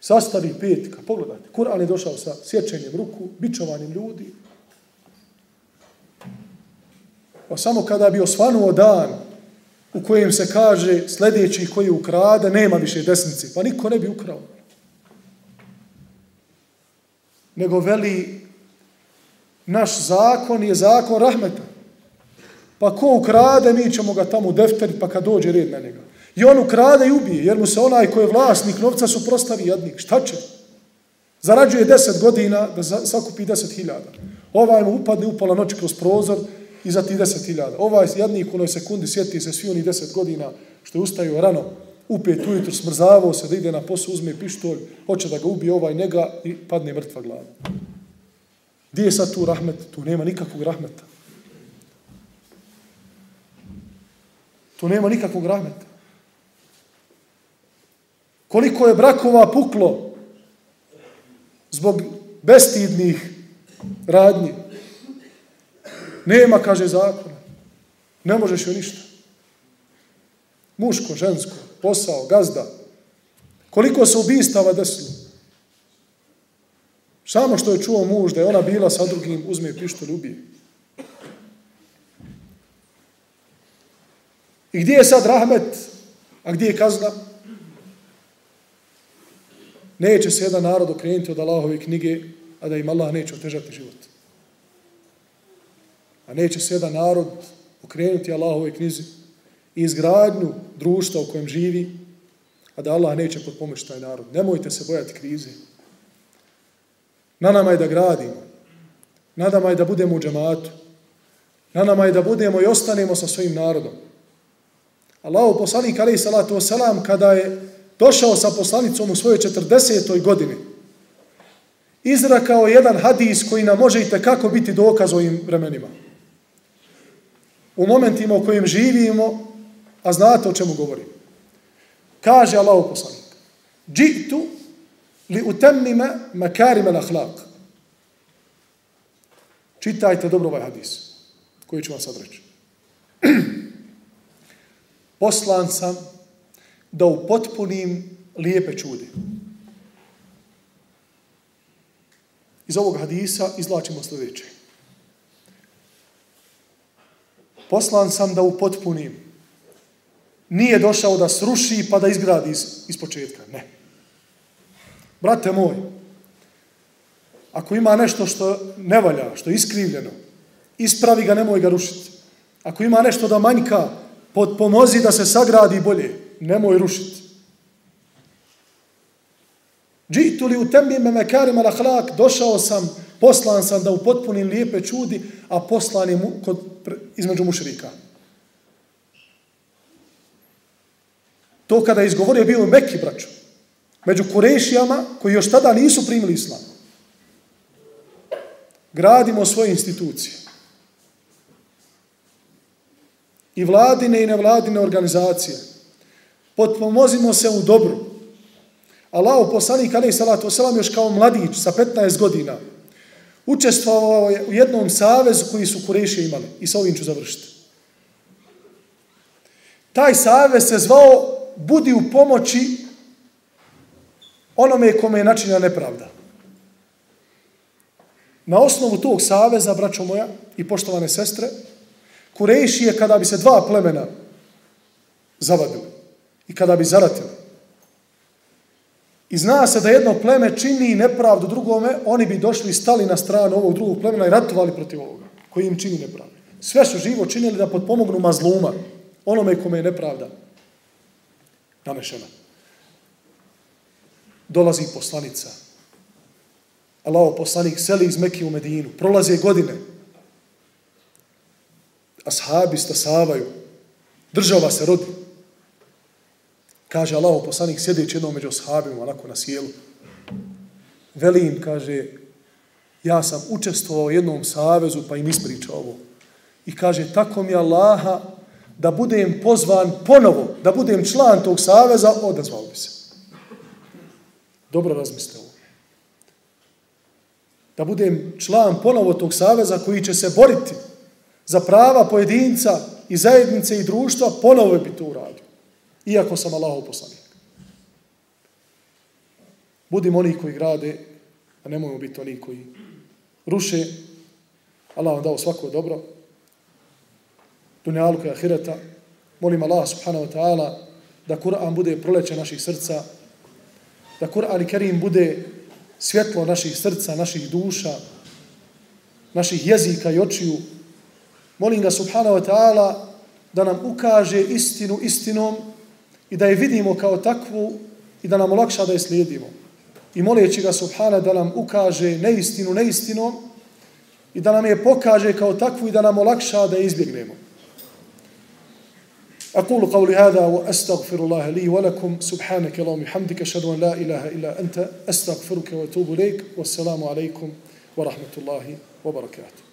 sastavi petka, pogledajte, Kur'an je došao sa sjećenjem ruku, bičovanjem ljudi, Pa samo kada bi osvanuo dan u kojem se kaže sljedeći koji ukrade, nema više desnici. Pa niko ne bi ukrao. Nego veli naš zakon je zakon rahmeta. Pa ko ukrade, mi ćemo ga tamo defteriti pa kad dođe red na njega. I on ukrade i ubije, jer mu se onaj koji je vlasnik novca suprostavi jednik. Šta će? Zarađuje deset godina da sakupi deset hiljada. Ovaj mu upadne upala noć kroz prozor, i za ti deset hiljada. Ovaj jadnik u onoj sekundi sjeti se svi oni deset godina što je ustaju rano, upet ujutru, smrzavao se da ide na posao, uzme pištolj, hoće da ga ubije ovaj njega i padne mrtva glava. Gdje je sad tu rahmet? Tu nema nikakvog rahmeta. Tu nema nikakvog rahmeta. Koliko je brakova puklo zbog bestidnih radnji, Nema, kaže zakona. Ne možeš joj ništa. Muško, žensko, posao, gazda. Koliko se ubistava desilo? Samo što je čuo muž da je ona bila sa drugim, uzme pištolj, ubije. I gdje je sad rahmet, a gdje je kazna? Neće se jedan narod okrenuti od Allahove knjige, a da im Allah neće otežati život. A neće se jedan narod okrenuti Allahove knjizi i izgradnju društva u kojem živi, a da Allah neće potpomoći taj narod. Nemojte se bojati krize. Na nama je da gradimo. Na nama je da budemo u džematu. Na nama je da budemo i ostanemo sa svojim narodom. Allahu poslanik alaih salatu wasalam kada je došao sa poslanicom u svojoj 40. godini izrakao jedan hadis koji nam može i kako biti dokaz ovim vremenima u momentima u kojim živimo, a znate o čemu govorim. Kaže Allahu poslanik, džitu li utemnime makarime l'ahlak. Čitajte dobro ovaj hadis, koji ću vam sad reći. [CLEARS THROAT] Poslan sam da upotpunim lijepe čude. Iz ovog hadisa izlačimo sljedeće. poslan sam da upotpunim. Nije došao da sruši pa da izgradi iz, iz početka. Ne. Brate moj, ako ima nešto što ne valja, što je iskrivljeno, ispravi ga, nemoj ga rušiti. Ako ima nešto da manjka, pomozi da se sagradi bolje, nemoj rušiti. Džitu li u tembi me mekarima la hlak, došao sam, poslan sam da upotpunim lijepe čudi, a poslan je mu, kod, između mušrika. To kada je izgovorio bio Mekki, braću. Među kurešijama koji još tada nisu primili islam. Gradimo svoje institucije. I vladine i nevladine organizacije. Potpomozimo se u dobru. Allahu poslanik alejhi salatu vesselam još kao mladić sa 15 godina učestvovao je u jednom savezu koji su Kureši imali i sa ovim ću završiti. Taj savez se zvao Budi u pomoći onome kome je načinja nepravda. Na osnovu tog saveza, braćo moja i poštovane sestre, Kurejšije kada bi se dva plemena zavadili i kada bi zaratili, I zna se da jedno pleme čini nepravdu drugome, oni bi došli i stali na stranu ovog drugog plemena i ratovali protiv ovoga, koji im čini nepravdu. Sve su živo činili da potpomognu mazluma, onome kome je nepravda namešena. dolazi poslanica. Allaho poslanik seli iz Mekke u Medinu. Prolaze godine. Ashabi stasavaju. Država se rodi. Kaže Allah poslanik sjedeći jednom među ashabima, onako na sjelu. Velim, kaže, ja sam učestvovao u jednom savezu, pa im ispričao ovo. I kaže, tako mi Allaha, da budem pozvan ponovo, da budem član tog saveza, odazvao bi se. Dobro razmislite ovo. Da budem član ponovo tog saveza koji će se boriti za prava pojedinca i zajednice i društva, ponovo bi to uradio. Iako sam Allahov poslanik. Budimo oni koji grade, a nemojmo biti oni koji ruše. Allah vam dao svako dobro. Dunjaluka i ahireta. Molim Allah subhanahu wa ta'ala da Kur'an bude proleće naših srca, da Kur'an i Kerim bude svjetlo naših srca, naših duša, naših jezika i očiju. Molim ga subhanahu wa ta'ala da nam ukaže istinu istinom i da je vidimo kao takvu i da nam olakša da je slijedimo. I moleći ga subhana da nam ukaže neistinu neistinom i da nam je pokaže kao takvu i da nam olakša da je izbjegnemo. أقول قولي هذا وأستغفر الله لي ولكم سبحانك اللهم وبحمدك أشهد أن لا إله إلا أنت أستغفرك وأتوب إليك والسلام عليكم ورحمة الله وبركاته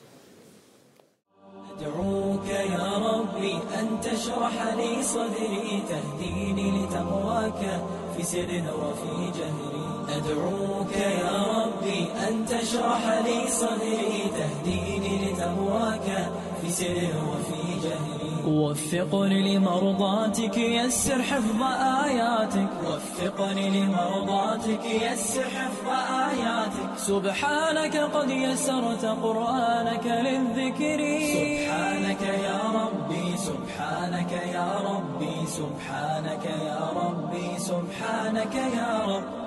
أدعوك يا ربي أن تشرح لي صدري تهديني لتقواك في سر وفي جهري. أدعوك يا ربي أن تشرح لي صدري تهديني لتقواك في سر وفي جهري. وفقني لمرضاتك يسر حفظ آياتك. وفقني لمرضاتك يسر حفظ آياتك. سبحانك قد يسرت قرآنك للذكر. سبحانك يا ربي سبحانك يا ربي سبحانك يا ربي سبحانك يا رب.